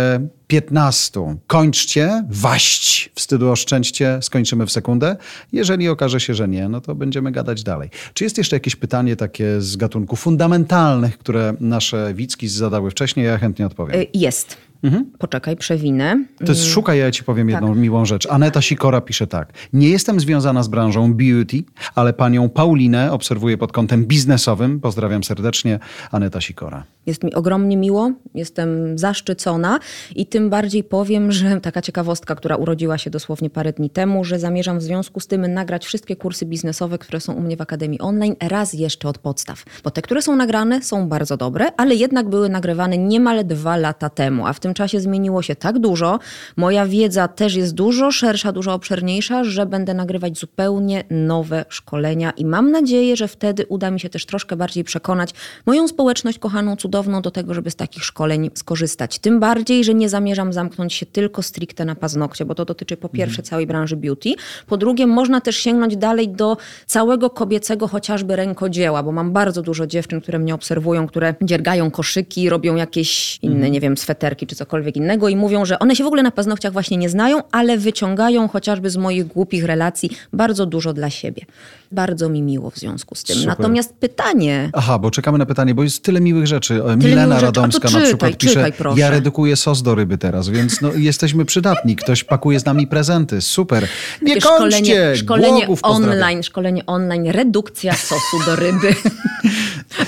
15, kończcie, waść, wstydu oszczędźcie, skończymy w sekundę. Jeżeli okaże się, że nie, no to będziemy gadać dalej. Czy jest jeszcze jakieś pytanie takie z gatunku fundamentalnych, które nasze Wicki zadały wcześniej? Ja chętnie odpowiem. Y, Jest. Poczekaj, przewinę. To jest szuka, ja ci powiem jedną tak. miłą rzecz. Aneta Sikora pisze tak. Nie jestem związana z branżą beauty, ale panią Paulinę obserwuję pod kątem biznesowym. Pozdrawiam serdecznie. Aneta Sikora. Jest mi ogromnie miło, jestem zaszczycona i tym bardziej powiem, że taka ciekawostka, która urodziła się dosłownie parę dni temu, że zamierzam w związku z tym nagrać wszystkie kursy biznesowe, które są u mnie w Akademii Online, raz jeszcze od podstaw. Bo te, które są nagrane, są bardzo dobre, ale jednak były nagrywane niemal dwa lata temu, a w tym czasie zmieniło się tak dużo. Moja wiedza też jest dużo szersza, dużo obszerniejsza, że będę nagrywać zupełnie nowe szkolenia i mam nadzieję, że wtedy uda mi się też troszkę bardziej przekonać moją społeczność kochaną, cudowną do tego, żeby z takich szkoleń skorzystać. Tym bardziej, że nie zamierzam zamknąć się tylko stricte na paznokcie, bo to dotyczy po pierwsze całej branży beauty, po drugie można też sięgnąć dalej do całego kobiecego chociażby rękodzieła, bo mam bardzo dużo dziewczyn, które mnie obserwują, które dziergają koszyki, robią jakieś inne, nie wiem, sweterki czy cokolwiek innego i mówią, że one się w ogóle na paznokciach właśnie nie znają, ale wyciągają chociażby z moich głupich relacji bardzo dużo dla siebie. Bardzo mi miło w związku z tym. Super. Natomiast pytanie, Aha, bo czekamy na pytanie, bo jest tyle miłych rzeczy. E, Milena miłych rzeczy. Radomska na czytaj, przykład pisze, czytaj, proszę. ja redukuję sos do ryby teraz, więc no, jesteśmy przydatni. Ktoś pakuje z nami prezenty. Super. Nie takie kończcie! szkolenie, szkolenie online, szkolenie online, redukcja sosu do ryby.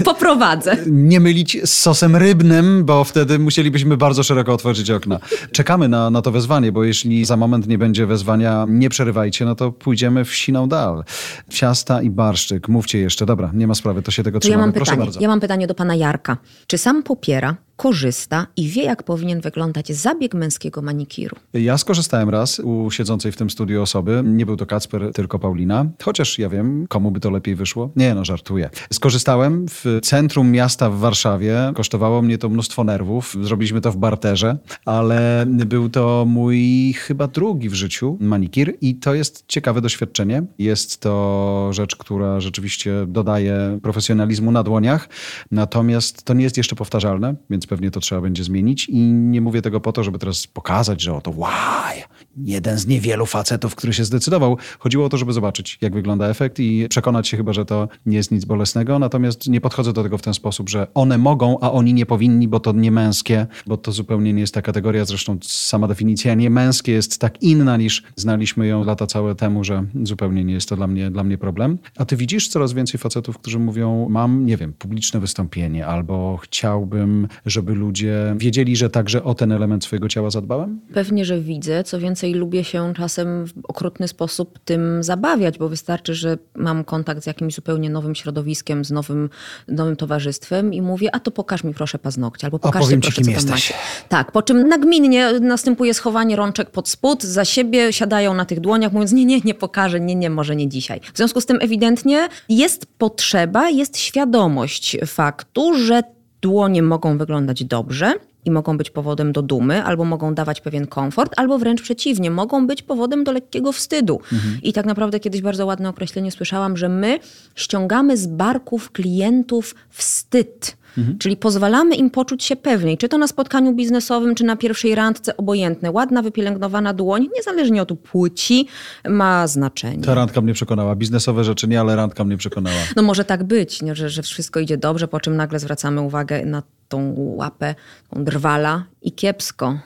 Poprowadzę. Nie mylić z sosem rybnym, bo wtedy musielibyśmy bardzo szeroko otworzyć okna. Czekamy na, na to wezwanie, bo jeśli za moment nie będzie wezwania, nie przerywajcie, no to pójdziemy w siną dal. Ciasta i barszczyk. Mówcie jeszcze. Dobra, nie ma sprawy, to się tego To ja mam Proszę pytanie. bardzo. Ja mam pytanie do pana Jarka. Czy sam popiera, korzysta i wie, jak powinien wyglądać zabieg męskiego manikiru? Ja skorzystałem raz u siedzącej w tym studiu osoby. Nie był to Kacper, tylko Paulina. Chociaż ja wiem, komu by to lepiej wyszło. Nie no, żartuję. Skorzystałem w centrum miasta w Warszawie. Kosztowało mnie to mnóstwo nerwów. Zrobiliśmy to w barterze, ale był to mój chyba drugi w życiu manikir i to jest ciekawe doświadczenie. Jest to rzecz, która rzeczywiście dodaje profesjonalizmu na dłoniach. Natomiast to nie jest jeszcze powtarzalne, więc pewnie to trzeba będzie zmienić. I nie mówię tego po to, żeby teraz pokazać, że oto łaj. Jeden z niewielu facetów, który się zdecydował. Chodziło o to, żeby zobaczyć, jak wygląda efekt i przekonać się chyba, że to nie jest nic bolesnego. Natomiast nie podchodzę do tego w ten sposób, że one mogą, a oni nie powinni, bo to nie męskie, bo to zupełnie nie jest ta kategoria. Zresztą sama definicja nie męskie jest tak inna niż znaliśmy ją lata całe temu, że zupełnie nie jest to dla mnie, dla mnie problem. A ty widzisz coraz więcej facetów, którzy mówią, mam, nie wiem, publiczne wystąpienie albo chciałbym, żeby ludzie wiedzieli, że także o ten element swojego ciała zadbałem? Pewnie, że widzę. Co więcej, lubię się czasem w okrutny sposób tym zabawiać, bo wystarczy, że mam kontakt z jakimś zupełnie nowym środowiskiem, z nowym, nowym towarzystwem i mówię, a to pokaż mi proszę paznokcie, albo powiem ci, proszę, kim jesteś. macie. Tak, po czym nagminnie następuje schowanie rączek pod spód, za siebie siadają na tych dłoniach, mówiąc, nie, nie, nie pokażę, nie, nie, może nie dzisiaj. W związku z tym ewidentnie jest potrzeba, jest świadomość faktu, że dłonie mogą wyglądać dobrze, i mogą być powodem do dumy, albo mogą dawać pewien komfort, albo wręcz przeciwnie, mogą być powodem do lekkiego wstydu. I tak naprawdę kiedyś bardzo ładne określenie słyszałam, że my ściągamy z barków klientów wstyd. Czyli pozwalamy im poczuć się pewniej, czy to na spotkaniu biznesowym, czy na pierwszej randce, obojętne. Ładna, wypielęgnowana dłoń, niezależnie od płci, ma znaczenie. Ta randka mnie przekonała. Biznesowe rzeczy nie, ale randka mnie przekonała. No może tak być, nie? Że, że wszystko idzie dobrze, po czym nagle zwracamy uwagę na tą łapę, tą drwala i kiepsko.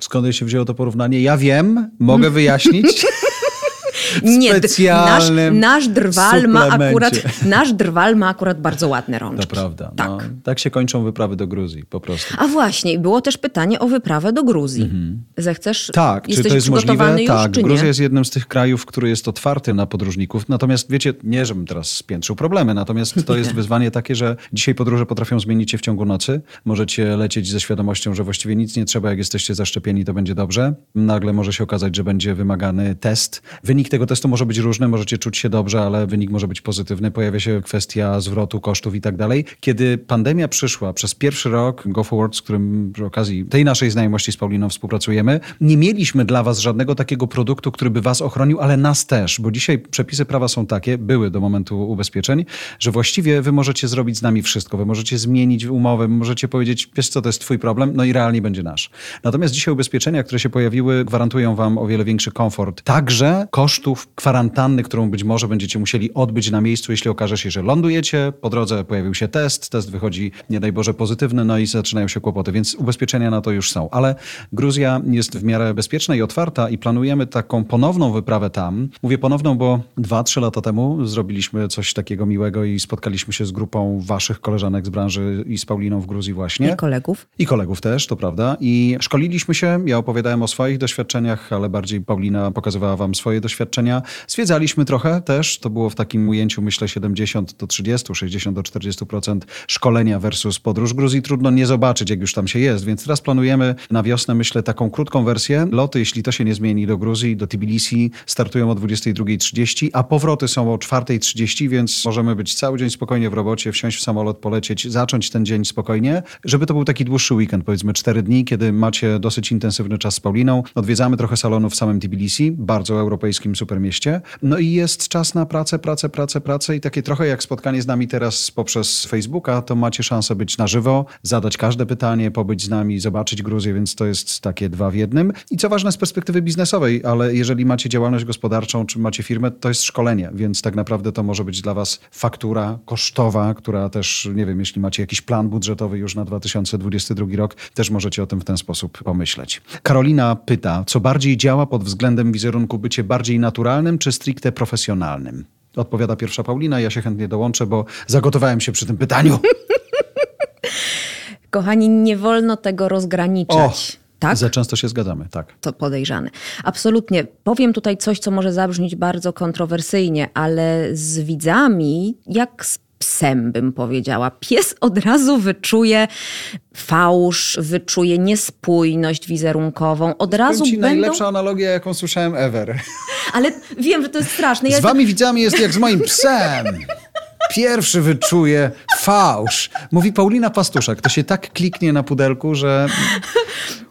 Skąd się wzięło to porównanie? Ja wiem, mogę wyjaśnić. Nie, nasz, nasz drwal ma akurat nasz drwal ma akurat bardzo ładne rączki. To prawda. Tak. No, tak się kończą wyprawy do Gruzji, po prostu. A właśnie, było też pytanie o wyprawę do Gruzji. Zechcesz? Tak, czy to jest możliwe? już, tak, Gruzja jest jednym z tych krajów, który jest otwarty na podróżników. Natomiast wiecie, nie żebym teraz spiętrzył problemy, natomiast to jest wyzwanie takie, że dzisiaj podróże potrafią zmienić się w ciągu nocy. Możecie lecieć ze świadomością, że właściwie nic nie trzeba, jak jesteście zaszczepieni, to będzie dobrze. Nagle może się okazać, że będzie wymagany test. Wynik tego testu może być różny, możecie czuć się dobrze, ale wynik może być pozytywny. Pojawia się kwestia zwrotu kosztów i tak dalej. Kiedy pandemia przyszła przez pierwszy rok Go Forward, z którym przy okazji tej naszej znajomości z Pauliną współpracujemy, nie mieliśmy dla was żadnego takiego produktu, który by was ochronił, ale nas też, bo dzisiaj przepisy prawa są takie, były do momentu ubezpieczeń, że właściwie wy możecie zrobić z nami wszystko. Wy możecie zmienić umowę, możecie powiedzieć, wiesz co, to jest twój problem, no i realnie będzie nasz. Natomiast dzisiaj ubezpieczenia, które się pojawiły, gwarantują wam o wiele większy komfort. Także kwarantanny, którą być może będziecie musieli odbyć na miejscu, jeśli okaże się, że lądujecie, po drodze pojawił się test, test wychodzi, nie daj Boże, pozytywny, no i zaczynają się kłopoty, więc ubezpieczenia na to już są. Ale Gruzja jest w miarę bezpieczna i otwarta i planujemy taką ponowną wyprawę tam. Mówię ponowną, bo dwa, trzy lata temu zrobiliśmy coś takiego miłego i spotkaliśmy się z grupą waszych koleżanek z branży i z Pauliną w Gruzji właśnie. I kolegów. I kolegów też, to prawda. I szkoliliśmy się, ja opowiadałem o swoich doświadczeniach, ale bardziej Paulina pokazywała wam swoje doświadczenia. Zwiedzaliśmy trochę też, to było w takim ujęciu myślę 70 do 30, 60 do 40% szkolenia versus podróż. Gruzji trudno nie zobaczyć, jak już tam się jest, więc teraz planujemy na wiosnę, myślę, taką krótką wersję. Loty, jeśli to się nie zmieni, do Gruzji, do Tbilisi startują o 22.30, a powroty są o 4.30, więc możemy być cały dzień spokojnie w robocie, wsiąść w samolot, polecieć, zacząć ten dzień spokojnie, żeby to był taki dłuższy weekend, powiedzmy 4 dni, kiedy macie dosyć intensywny czas z Pauliną. Odwiedzamy trochę salonów w samym Tbilisi, bardzo europejskim supermieście. No i jest czas na pracę, pracę, pracę, pracę i takie trochę jak spotkanie z nami teraz poprzez Facebooka, to macie szansę być na żywo, zadać każde pytanie, pobyć z nami, zobaczyć Gruzję, więc to jest takie dwa w jednym. I co ważne z perspektywy biznesowej, ale jeżeli macie działalność gospodarczą, czy macie firmę, to jest szkolenie, więc tak naprawdę to może być dla was faktura kosztowa, która też, nie wiem, jeśli macie jakiś plan budżetowy już na 2022 rok, też możecie o tym w ten sposób pomyśleć. Karolina pyta, co bardziej działa pod względem wizerunku bycie bardziej naturalnym, czy stricte profesjonalnym? Odpowiada pierwsza Paulina, ja się chętnie dołączę, bo zagotowałem się przy tym pytaniu. Kochani, nie wolno tego O, rozgraniczać. tak? za często się zgadzamy, tak. to podejrzane. Absolutnie. Powiem tutaj coś, co może zabrzmieć bardzo kontrowersyjnie, ale z widzami, jak z psem bym powiedziała, pies od razu wyczuje fałsz, wyczuje niespójność wizerunkową. Od razu ci będą... najlepsza analogia, jaką słyszałem ever. Ale wiem, że to jest straszne. Ja Z wami widzami jest jak z moim psem. Pierwszy wyczuje fałsz. Mówi Paulina Pastuszek. To się tak kliknie na pudelku, że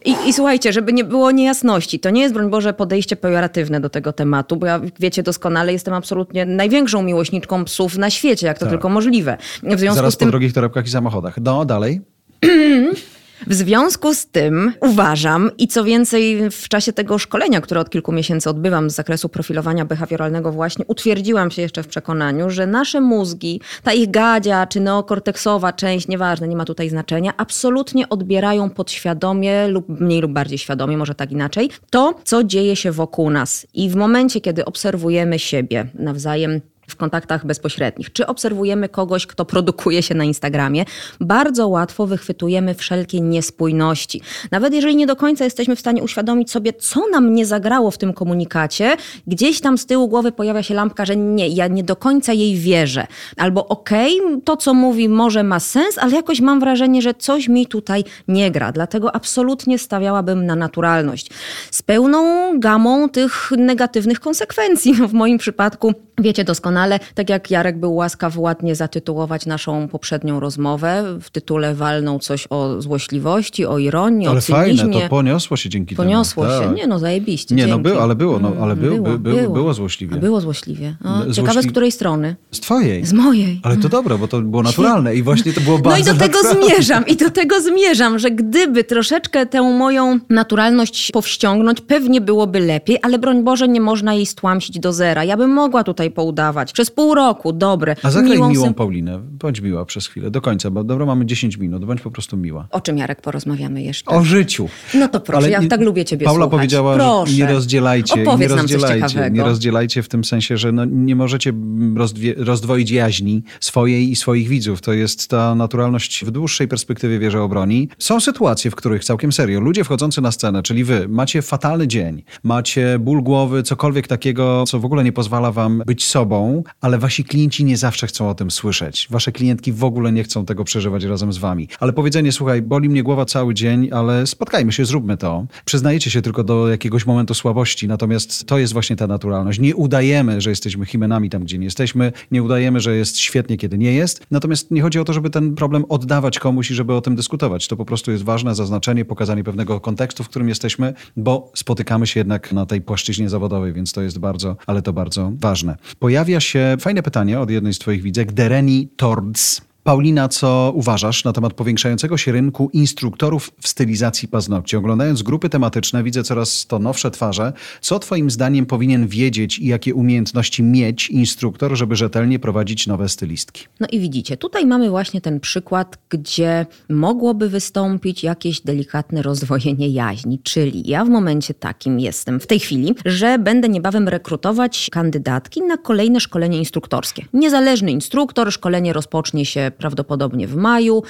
I, I słuchajcie, żeby nie było niejasności, to nie jest, broń Boże, podejście pejoratywne do tego tematu, bo ja, wiecie doskonale, jestem absolutnie największą miłośniczką psów na świecie, jak to Tak. tylko możliwe. W związku zaraz z tym po drogich torebkach i samochodach. No, dalej. W związku z tym uważam i co więcej w czasie tego szkolenia, które od kilku miesięcy odbywam z zakresu profilowania behawioralnego właśnie, utwierdziłam się jeszcze w przekonaniu, że nasze mózgi, ta ich gadzia czy neokorteksowa część, nieważne, nie ma tutaj znaczenia, absolutnie odbierają podświadomie lub mniej lub bardziej świadomie, może tak inaczej, to co dzieje się wokół nas. I w momencie, kiedy obserwujemy siebie nawzajem w kontaktach bezpośrednich, czy obserwujemy kogoś, kto produkuje się na Instagramie, bardzo łatwo wychwytujemy wszelkie niespójności. Nawet jeżeli nie do końca jesteśmy w stanie uświadomić sobie, co nam nie zagrało w tym komunikacie, gdzieś tam z tyłu głowy pojawia się lampka, że nie, ja nie do końca jej wierzę. Albo okej, okay, to co mówi może ma sens, ale jakoś mam wrażenie, że coś mi tutaj nie gra. Dlatego absolutnie stawiałabym na naturalność. Z pełną gamą tych negatywnych konsekwencji. No w moim przypadku Wiecie doskonale, tak jak Jarek był łaskaw ładnie zatytułować naszą poprzednią rozmowę, w tytule walnął coś o złośliwości, o ironii, ale o cynizmie. fajne, to poniosło się dzięki poniosło temu. Poniosło się, tak. nie no zajebiście, Nie dzięki. no było, ale było, no, ale był, było, by, by, było złośliwie. A było złośliwie. O, Ciekawe z której strony? Z twojej. Z mojej. Ale to dobra, bo to było naturalne i właśnie to było bardzo No i do tego naturalne. zmierzam, i do tego zmierzam, że gdyby troszeczkę tę moją naturalność powściągnąć, pewnie byłoby lepiej, ale broń Boże nie można jej stłamsić do zera. Ja bym mogła tutaj poudawać. Przez pół roku, dobre. A zagraj miłą, miłą Paulinę. Bądź miła przez chwilę, do końca, bo dobra, mamy 10 minut, bądź po prostu miła. O czym, Jarek, porozmawiamy jeszcze? O życiu. No to proszę, Ale ja tak lubię ciebie Paula słuchać. powiedziała, proszę. że nie rozdzielajcie, Opowiedz nie rozdzielajcie, nie rozdzielajcie w tym sensie, że no, nie możecie rozdwoić jaźni swojej i swoich widzów. To jest ta naturalność w dłuższej perspektywie wierzę obroni. Są sytuacje, w których całkiem serio, ludzie wchodzący na scenę, czyli wy, macie fatalny dzień, macie ból głowy, cokolwiek takiego, co w ogóle nie pozwala wam być sobą, ale wasi klienci nie zawsze chcą o tym słyszeć. Wasze klientki w ogóle nie chcą tego przeżywać razem z wami. Ale powiedzenie, słuchaj, boli mnie głowa cały dzień, ale spotkajmy się, zróbmy to. Przyznajecie się tylko do jakiegoś momentu słabości, natomiast to jest właśnie ta naturalność. Nie udajemy, że jesteśmy himenami tam, gdzie nie jesteśmy, nie udajemy, że jest świetnie, kiedy nie jest. Natomiast nie chodzi o to, żeby ten problem oddawać komuś i żeby o tym dyskutować. To po prostu jest ważne zaznaczenie, pokazanie pewnego kontekstu, w którym jesteśmy, bo spotykamy się jednak na tej płaszczyźnie zawodowej, więc to jest bardzo, ale to bardzo ważne. Pojawia się fajne pytanie od jednej z twoich widzek, Dereni Tords. Paulina, co uważasz na temat powiększającego się rynku instruktorów w stylizacji paznokci? Oglądając grupy tematyczne, widzę coraz to nowsze twarze. Co Twoim zdaniem powinien wiedzieć i jakie umiejętności mieć instruktor, żeby rzetelnie prowadzić nowe stylistki? No i widzicie, tutaj mamy właśnie ten przykład, gdzie mogłoby wystąpić jakieś delikatne rozdwojenie jaźni, czyli ja w momencie takim jestem w tej chwili, że będę niebawem rekrutować kandydatki na kolejne szkolenie instruktorskie. Niezależny instruktor, szkolenie rozpocznie się prawdopodobnie w maju,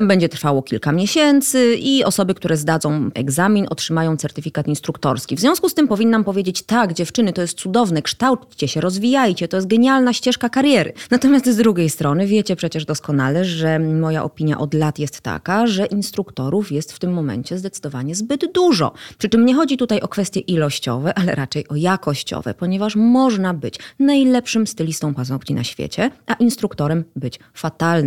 będzie trwało kilka miesięcy i osoby, które zdadzą egzamin, otrzymają certyfikat instruktorski. W związku z tym powinnam powiedzieć, tak, dziewczyny, to jest cudowne, kształćcie się, rozwijajcie, to jest genialna ścieżka kariery. Natomiast z drugiej strony wiecie przecież doskonale, że moja opinia od lat jest taka, że instruktorów jest w tym momencie zdecydowanie zbyt dużo. Przy czym nie chodzi tutaj o kwestie ilościowe, ale raczej o jakościowe, ponieważ można być najlepszym stylistą paznokci na świecie, a instruktorem być fatalnym.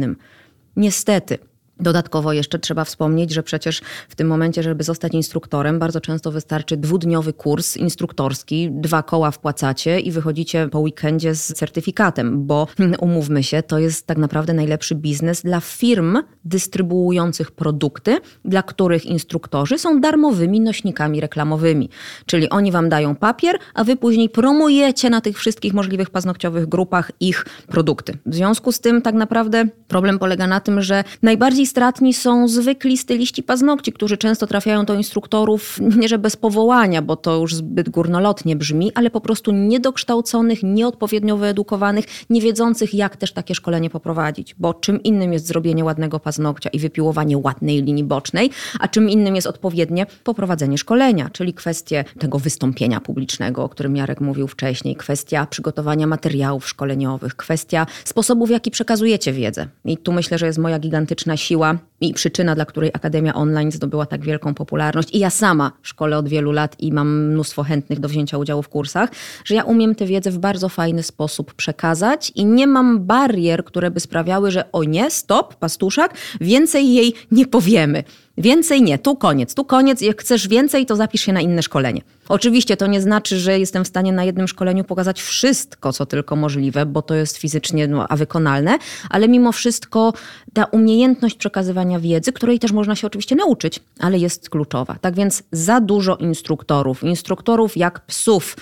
Niestety. Dodatkowo jeszcze trzeba wspomnieć, że przecież w tym momencie, żeby zostać instruktorem, bardzo często wystarczy dwudniowy kurs instruktorski, dwa koła wpłacacie i wychodzicie po weekendzie z certyfikatem, bo umówmy się, to jest tak naprawdę najlepszy biznes dla firm dystrybuujących produkty, dla których instruktorzy są darmowymi nośnikami reklamowymi. Czyli oni wam dają papier, a wy później promujecie na tych wszystkich możliwych paznokciowych grupach ich produkty. W związku z tym tak naprawdę problem polega na tym, że najbardziej stratni są zwykli styliści paznokci, którzy często trafiają do instruktorów nie że bez powołania, bo to już zbyt górnolotnie brzmi, ale po prostu niedokształconych, nieodpowiednio wyedukowanych, nie wiedzących jak też takie szkolenie poprowadzić, bo czym innym jest zrobienie ładnego paznokcia i wypiłowanie ładnej linii bocznej, a czym innym jest odpowiednie poprowadzenie szkolenia, czyli kwestie tego wystąpienia publicznego, o którym Jarek mówił wcześniej, kwestia przygotowania materiałów szkoleniowych, kwestia sposobu, w jaki przekazujecie wiedzę. I tu myślę, że jest moja gigantyczna siła i przyczyna, dla której Akademia Online zdobyła tak wielką popularność. I ja sama szkolę od wielu lat i mam mnóstwo chętnych do wzięcia udziału w kursach, że ja umiem tę wiedzę w bardzo fajny sposób przekazać i nie mam barier, które by sprawiały, że o nie, stop, pastuszak, więcej jej nie powiemy. Więcej nie, tu koniec, tu koniec. Jak chcesz więcej, to zapisz się na inne szkolenie. Oczywiście to nie znaczy, że jestem w stanie na jednym szkoleniu pokazać wszystko, co tylko możliwe, bo to jest fizycznie no, a wykonalne, ale mimo wszystko ta umiejętność przekazywania wiedzy, której też można się oczywiście nauczyć, ale jest kluczowa. Tak więc za dużo instruktorów, instruktorów jak psów,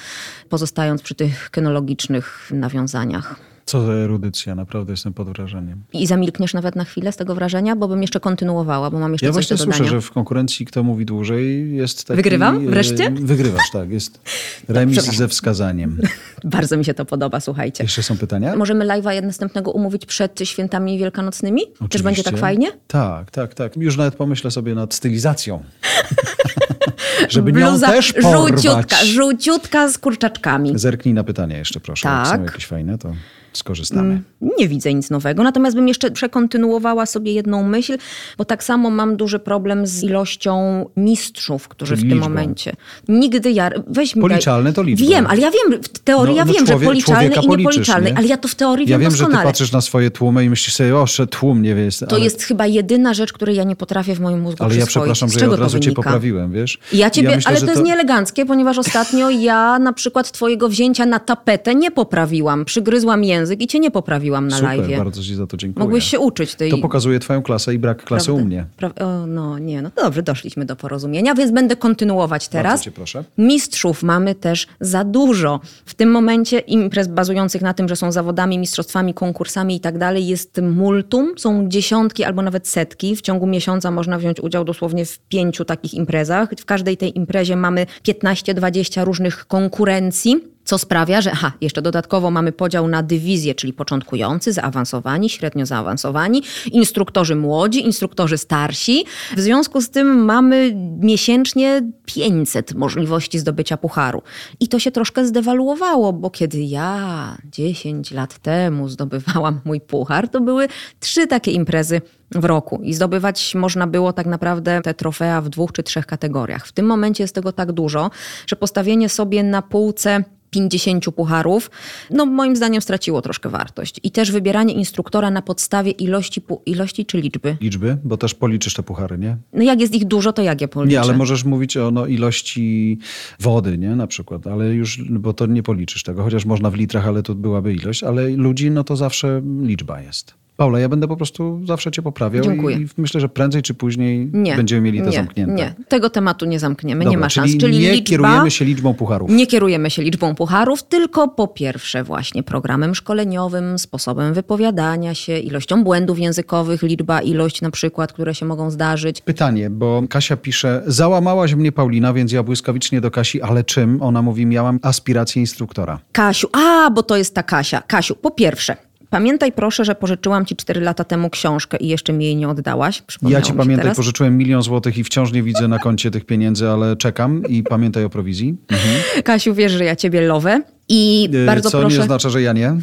pozostając przy tych kynologicznych nawiązaniach. Co za erudycja, naprawdę jestem pod wrażeniem. I zamilkniesz nawet na chwilę z tego wrażenia, bo bym jeszcze kontynuowała, bo mam jeszcze ja coś do właśnie dodania. słyszę, że w konkurencji kto mówi dłużej jest taki... Wygrywam? e, Wreszcie? Wygrywasz, tak. Jest remis ze wskazaniem. Bardzo mi się to podoba, słuchajcie. Jeszcze są pytania? Możemy live'a następnego umówić przed świętami wielkanocnymi? Też będzie tak Oczywiście. fajnie? Tak, tak, tak. Już nawet pomyślę sobie nad stylizacją. Żeby nią Bluza też porwać. żółciutka, żółciutka z kurczaczkami. Zerknij na pytania jeszcze, proszę. Jak Tak. są jakieś fajne, to skorzystamy. Nie widzę nic nowego, natomiast bym jeszcze przekontynuowała sobie jedną myśl, bo tak samo mam duży problem z ilością mistrzów, którzy Czyli w tym liczbą. momencie. Nigdy ja. Weź mi daj- Policzalne to liczba. Wiem, ale ja wiem, w teorii No- ja no wiem, człowiek- że policzalny i niepoliczalny, nie? ale ja to w teorii Ja wiem wiem, że ty doskonale. patrzysz na swoje tłumy i myślisz sobie, o, że tłum nie wie. To ale, jest chyba jedyna rzecz, której ja nie potrafię w moim mózgu Ale ja przepraszam, że ja od to razu cię poprawiłem, wiesz? Ja ciebie, myślę, ale to jest nieeleganckie, ponieważ ostatnio ja na przykład twojego wzięcia na tapetę nie poprawiłam. Przygryzłam język i cię nie poprawiłam na Super, live. bardzo ci za to dziękuję. Mogłeś się uczyć tej... To pokazuje twoją klasę i brak klasy Prawda? u mnie. Pra- o, no nie, no dobrze, doszliśmy do porozumienia, więc będę kontynuować teraz. Bardzo cię proszę. Mistrzów mamy też za dużo. W tym momencie imprez bazujących na tym, że są zawodami, mistrzostwami, konkursami i tak dalej, jest multum. Są dziesiątki albo nawet setki. W ciągu miesiąca można wziąć udział dosłownie w pięciu takich imprezach. W każdej tej imprezie mamy 15-20 różnych konkurencji. Co sprawia, że aha, jeszcze dodatkowo mamy podział na dywizje, czyli początkujący, zaawansowani, średnio zaawansowani, instruktorzy młodzi, instruktorzy starsi. W związku z tym mamy miesięcznie 500 możliwości zdobycia pucharu. I to się troszkę zdewaluowało, bo kiedy ja 10 lat temu zdobywałam mój puchar, to były trzy takie imprezy w roku i zdobywać można było tak naprawdę te trofea w dwóch czy trzech kategoriach. W tym momencie jest tego tak dużo, że postawienie sobie na półce 50 pucharów, no moim zdaniem straciło troszkę wartość. I też wybieranie instruktora na podstawie ilości, ilości czy liczby. Liczby, bo też policzysz te puchary, nie? No jak jest ich dużo, to jak je policzę? Nie, ale możesz mówić o no, ilości wody, nie? Na przykład, ale już, bo to nie policzysz tego, chociaż można w litrach, ale to byłaby ilość, ale ludzi, no to zawsze liczba jest. Paula, ja będę po prostu zawsze cię poprawiał Dziękuję. i myślę, że prędzej czy później Nie, będziemy mieli to nie, zamknięte. Nie, tego tematu nie zamkniemy, nie Dobra, ma szans. Czyli, Czyli nie liczba, kierujemy się liczbą pucharów. Nie kierujemy się liczbą pucharów, tylko po pierwsze właśnie programem szkoleniowym, sposobem wypowiadania się, ilością błędów językowych, liczba, ilość na przykład, które się mogą zdarzyć. Pytanie, bo Kasia pisze, załamałaś mnie Paulina, więc ja błyskawicznie do Kasi, ale czym? Ona mówi, miałam aspirację instruktora. Kasiu, a, bo to jest ta Kasia. Kasiu, po pierwsze, pamiętaj proszę, że pożyczyłam ci 4 lata temu książkę i jeszcze mi jej nie oddałaś. Ja ci pamiętaj, teraz. pożyczyłem milion złotych i wciąż nie widzę na koncie tych pieniędzy, ale czekam i pamiętaj o prowizji. Mhm. Kasiu, wiesz, że ja ciebie lowę. I Yy, bardzo Co proszę. nie oznacza, że ja nie.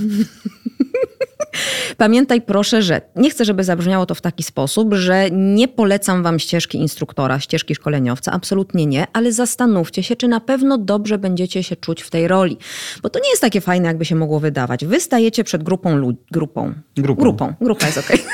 Pamiętaj proszę, że nie chcę, żeby zabrzmiało to w taki sposób, że nie polecam wam ścieżki instruktora, ścieżki szkoleniowca, absolutnie nie, ale zastanówcie się, czy na pewno dobrze będziecie się czuć w tej roli. Bo to nie jest takie fajne, jakby się mogło wydawać. Wy stajecie przed grupą ludzi. Grupą. Grupą. Grupą. Grupa jest okej.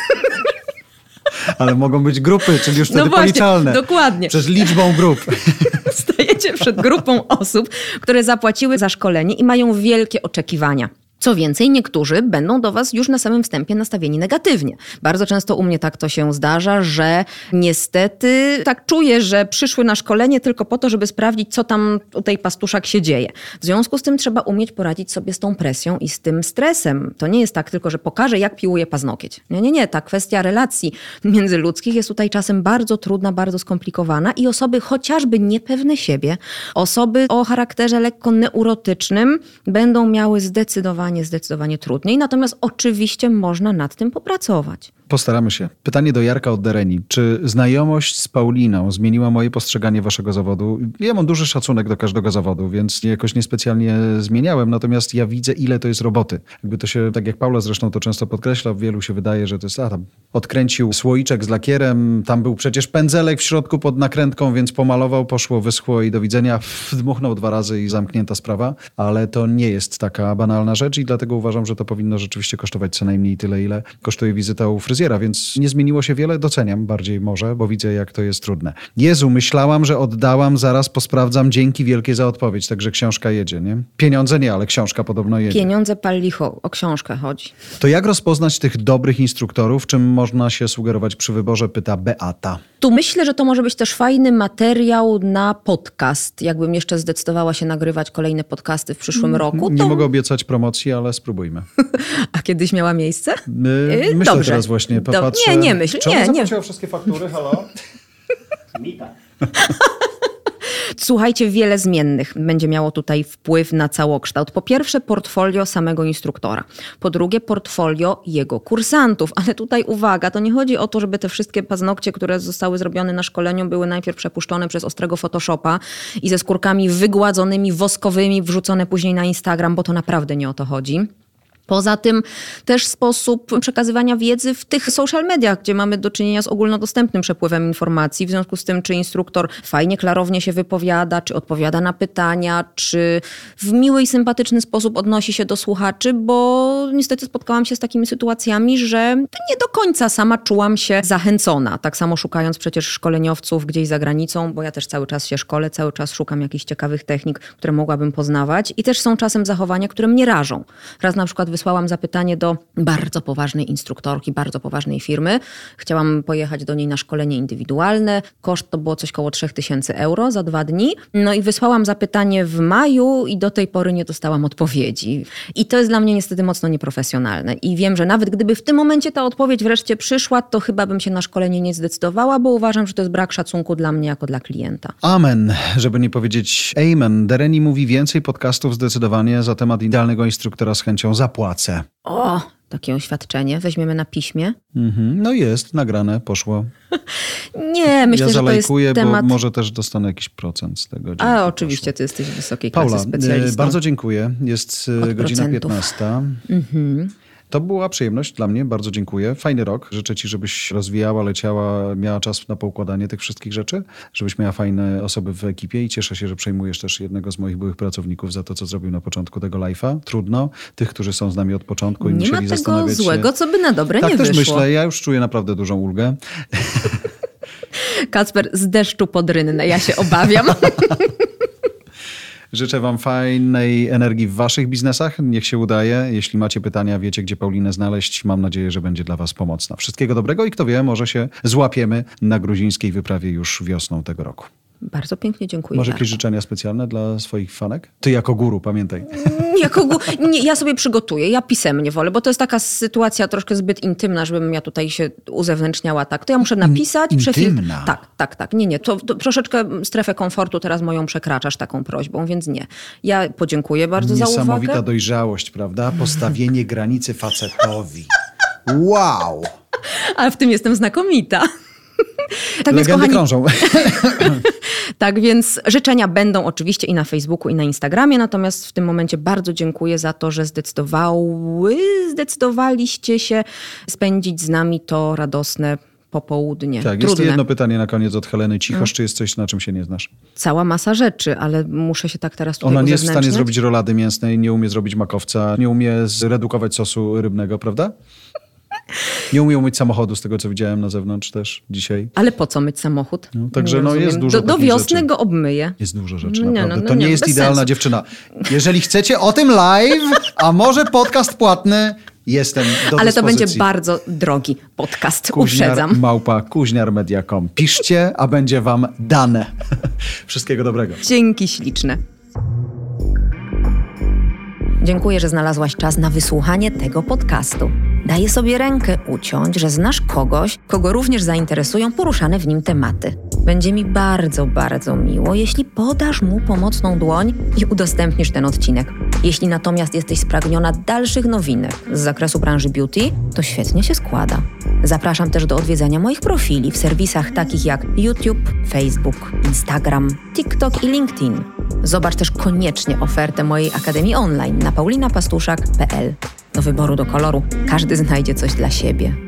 Ale mogą być grupy, czyli już wtedy No właśnie, policzalne. dokładnie. Przez liczbą grup. Stajecie przed grupą osób, które zapłaciły za szkolenie i mają wielkie oczekiwania. Co więcej, niektórzy będą do Was już na samym wstępie nastawieni negatywnie. Bardzo często u mnie tak to się zdarza, że niestety tak czuję, że przyszły na szkolenie tylko po to, żeby sprawdzić, co tam u tej pastuszak się dzieje. W związku z tym trzeba umieć poradzić sobie z tą presją i z tym stresem. To nie jest tak tylko, że pokażę, jak piłuję paznokieć. Nie, nie, nie. Ta kwestia relacji międzyludzkich jest tutaj czasem bardzo trudna, bardzo skomplikowana i osoby chociażby niepewne siebie, osoby o charakterze lekko neurotycznym będą miały zdecydowanie, zdecydowanie trudniej. Natomiast oczywiście można nad tym popracować. Postaramy się. Pytanie do Jarka od Dereni. Czy znajomość z Pauliną zmieniła moje postrzeganie waszego zawodu? Ja mam duży szacunek do każdego zawodu, więc jakoś niespecjalnie zmieniałem, natomiast ja widzę, ile to jest roboty. Jakby to się, tak jak Paula zresztą to często podkreśla, wielu się wydaje, że to jest, a tam odkręcił słoiczek z lakierem, tam był przecież pędzelek w środku pod nakrętką, więc pomalował, poszło, wyschło i do widzenia. Dmuchnął dwa razy i zamknięta sprawa, ale to nie jest taka banalna rzecz i dlatego uważam, że to powinno rzeczywiście kosztować co najmniej tyle, ile kosztuje wizyta u fryzjera fryzjera, więc nie zmieniło się wiele. Doceniam bardziej może, bo widzę, jak to jest trudne. Jezu, myślałam, że oddałam, zaraz posprawdzam. Dzięki wielkie za odpowiedź. Także książka jedzie, nie? Pieniądze nie, ale książka podobno jedzie. Pieniądze pal licho, o książkę chodzi. To jak rozpoznać tych dobrych instruktorów? Czym można się sugerować przy wyborze? Pyta Beata. Tu myślę, że to może być też fajny materiał na podcast. Jakbym jeszcze zdecydowała się nagrywać kolejne podcasty w przyszłym roku. Nie To... mogę obiecać promocji, ale spróbujmy. A kiedyś miała miejsce? Yy, Yy, myślę dobrze. teraz właśnie, Do- popatrzę. nie, nie myśl, Czy nie, nie. wszystkie faktury, halo? Słuchajcie, wiele zmiennych będzie miało tutaj wpływ na całokształt. Po pierwsze, portfolio samego instruktora. Po drugie, portfolio jego kursantów. Ale tutaj uwaga, to nie chodzi o to, żeby te wszystkie paznokcie, które zostały zrobione na szkoleniu, były najpierw przepuszczone przez ostrego Photoshopa i ze skórkami wygładzonymi, woskowymi, wrzucone później na Instagram, bo to naprawdę nie o to chodzi. Poza tym też sposób przekazywania wiedzy w tych social mediach, gdzie mamy do czynienia z ogólnodostępnym przepływem informacji, w związku z tym, czy instruktor fajnie, klarownie się wypowiada, czy odpowiada na pytania, czy w miły i sympatyczny sposób odnosi się do słuchaczy, bo niestety spotkałam się z takimi sytuacjami, że nie do końca sama czułam się zachęcona. Tak samo szukając przecież szkoleniowców gdzieś za granicą, bo ja też cały czas się szkolę, cały czas szukam jakichś ciekawych technik, które mogłabym poznawać i też są czasem zachowania, które mnie rażą. Raz na przykład wysłałam zapytanie do bardzo poważnej instruktorki, bardzo poważnej firmy. Chciałam pojechać do niej na szkolenie indywidualne. Koszt to było coś koło 3000 euro za dwa dni. No i wysłałam zapytanie w maju i do tej pory nie dostałam odpowiedzi. I to jest dla mnie niestety mocno nieprofesjonalne. I wiem, że nawet gdyby w tym momencie ta odpowiedź wreszcie przyszła, to chyba bym się na szkolenie nie zdecydowała, bo uważam, że to jest brak szacunku dla mnie jako dla klienta. Amen, żeby nie powiedzieć amen. Dereni mówi więcej podcastów zdecydowanie za temat idealnego instruktora z chęcią zapłacę. O, takie oświadczenie weźmiemy na piśmie. Mhm. No jest, nagrane, poszło. Nie, myślę, ja że to jest temat... bo może też dostanę jakiś procent z tego. Dzięki, A oczywiście, ty jesteś wysokiej klasy Paula, specjalistą. e, bardzo dziękuję. Jest e, Od godzina procentów. 15. To była przyjemność dla mnie, bardzo dziękuję. Fajny rok. Życzę Ci, żebyś rozwijała, leciała, miała czas na poukładanie tych wszystkich rzeczy, żebyś miała fajne osoby w ekipie i cieszę się, że przejmujesz też jednego z moich byłych pracowników za to, co zrobił na początku tego live'a. Trudno. Tych, którzy są z nami od początku i Nie ma musieli tego zastanawiać złego, się. co by na dobre tak nie też wyszło. myślę. Ja już czuję naprawdę dużą ulgę. Kacper, z deszczu pod rynnę, ja się obawiam. Życzę Wam fajnej energii w Waszych biznesach. Niech się udaje. Jeśli macie pytania, wiecie, gdzie Paulinę znaleźć. Mam nadzieję, że będzie dla Was pomocna. Wszystkiego dobrego i kto wie, może się złapiemy na gruzińskiej wyprawie już wiosną tego roku. Bardzo pięknie dziękuję. Może jakieś życzenia specjalne dla swoich fanek? Ty jako guru, pamiętaj. Jako gó- nie, ja sobie przygotuję, ja pisemnie wolę, bo to jest taka sytuacja troszkę zbyt intymna, żebym ja tutaj się uzewnętrzniała tak. To ja muszę napisać. przefil- intymna? Tak, tak, tak. Nie, nie, to, to troszeczkę strefę komfortu teraz moją przekraczasz taką prośbą, więc nie. Ja podziękuję bardzo za Niesamowita uwagę. dojrzałość, prawda? Postawienie granicy facetowi. Wow! Ale w tym jestem znakomita. Tak więc, Legendy kochani, krążą. Tak więc życzenia będą oczywiście i na Facebooku, i na Instagramie, natomiast w tym momencie bardzo dziękuję za to, że zdecydowały, zdecydowaliście się spędzić z nami to radosne popołudnie. Tak, jest Trudne. Mm. jedno pytanie na koniec od Heleny Cichosz. Czy jest coś, na czym się nie znasz? Cała masa rzeczy, ale muszę się tak teraz tutaj Ona nie jest w stanie zrobić rolady mięsnej, nie umie zrobić makowca, nie umie zredukować sosu rybnego, prawda? Nie umie umyć samochodu, z tego co widziałem na zewnątrz też dzisiaj. Ale po co myć samochód? No, także Nie no, rozumiem. jest dużo Do, do wiosny rzeczy. go obmyję. Jest dużo rzeczy, no, naprawdę. no to nie, jest idealna sensu. dziewczyna. Jeżeli chcecie o tym live, a może podcast płatny, jestem do Ale to będzie dyspozycji. bardzo drogi podcast, Kuźniar, uprzedzam. małpa, kuźniarmedia.com. Piszcie, a będzie wam dane. Wszystkiego dobrego. Dzięki śliczne. Dziękuję, że znalazłaś czas na wysłuchanie tego podcastu. Daję sobie rękę uciąć, że znasz kogoś, kogo również zainteresują poruszane w nim tematy. Będzie mi bardzo, bardzo miło, jeśli podasz mu pomocną dłoń i udostępnisz ten odcinek. Jeśli natomiast jesteś spragniona dalszych nowinek z zakresu branży beauty, to świetnie się składa. Zapraszam też do odwiedzania moich profili w serwisach takich jak YouTube, Facebook, Instagram, TikTok i LinkedIn. Zobacz też koniecznie ofertę mojej Akademii Online na paulinapastuszak.pl. Do wyboru do koloru każdy znajdzie coś dla siebie.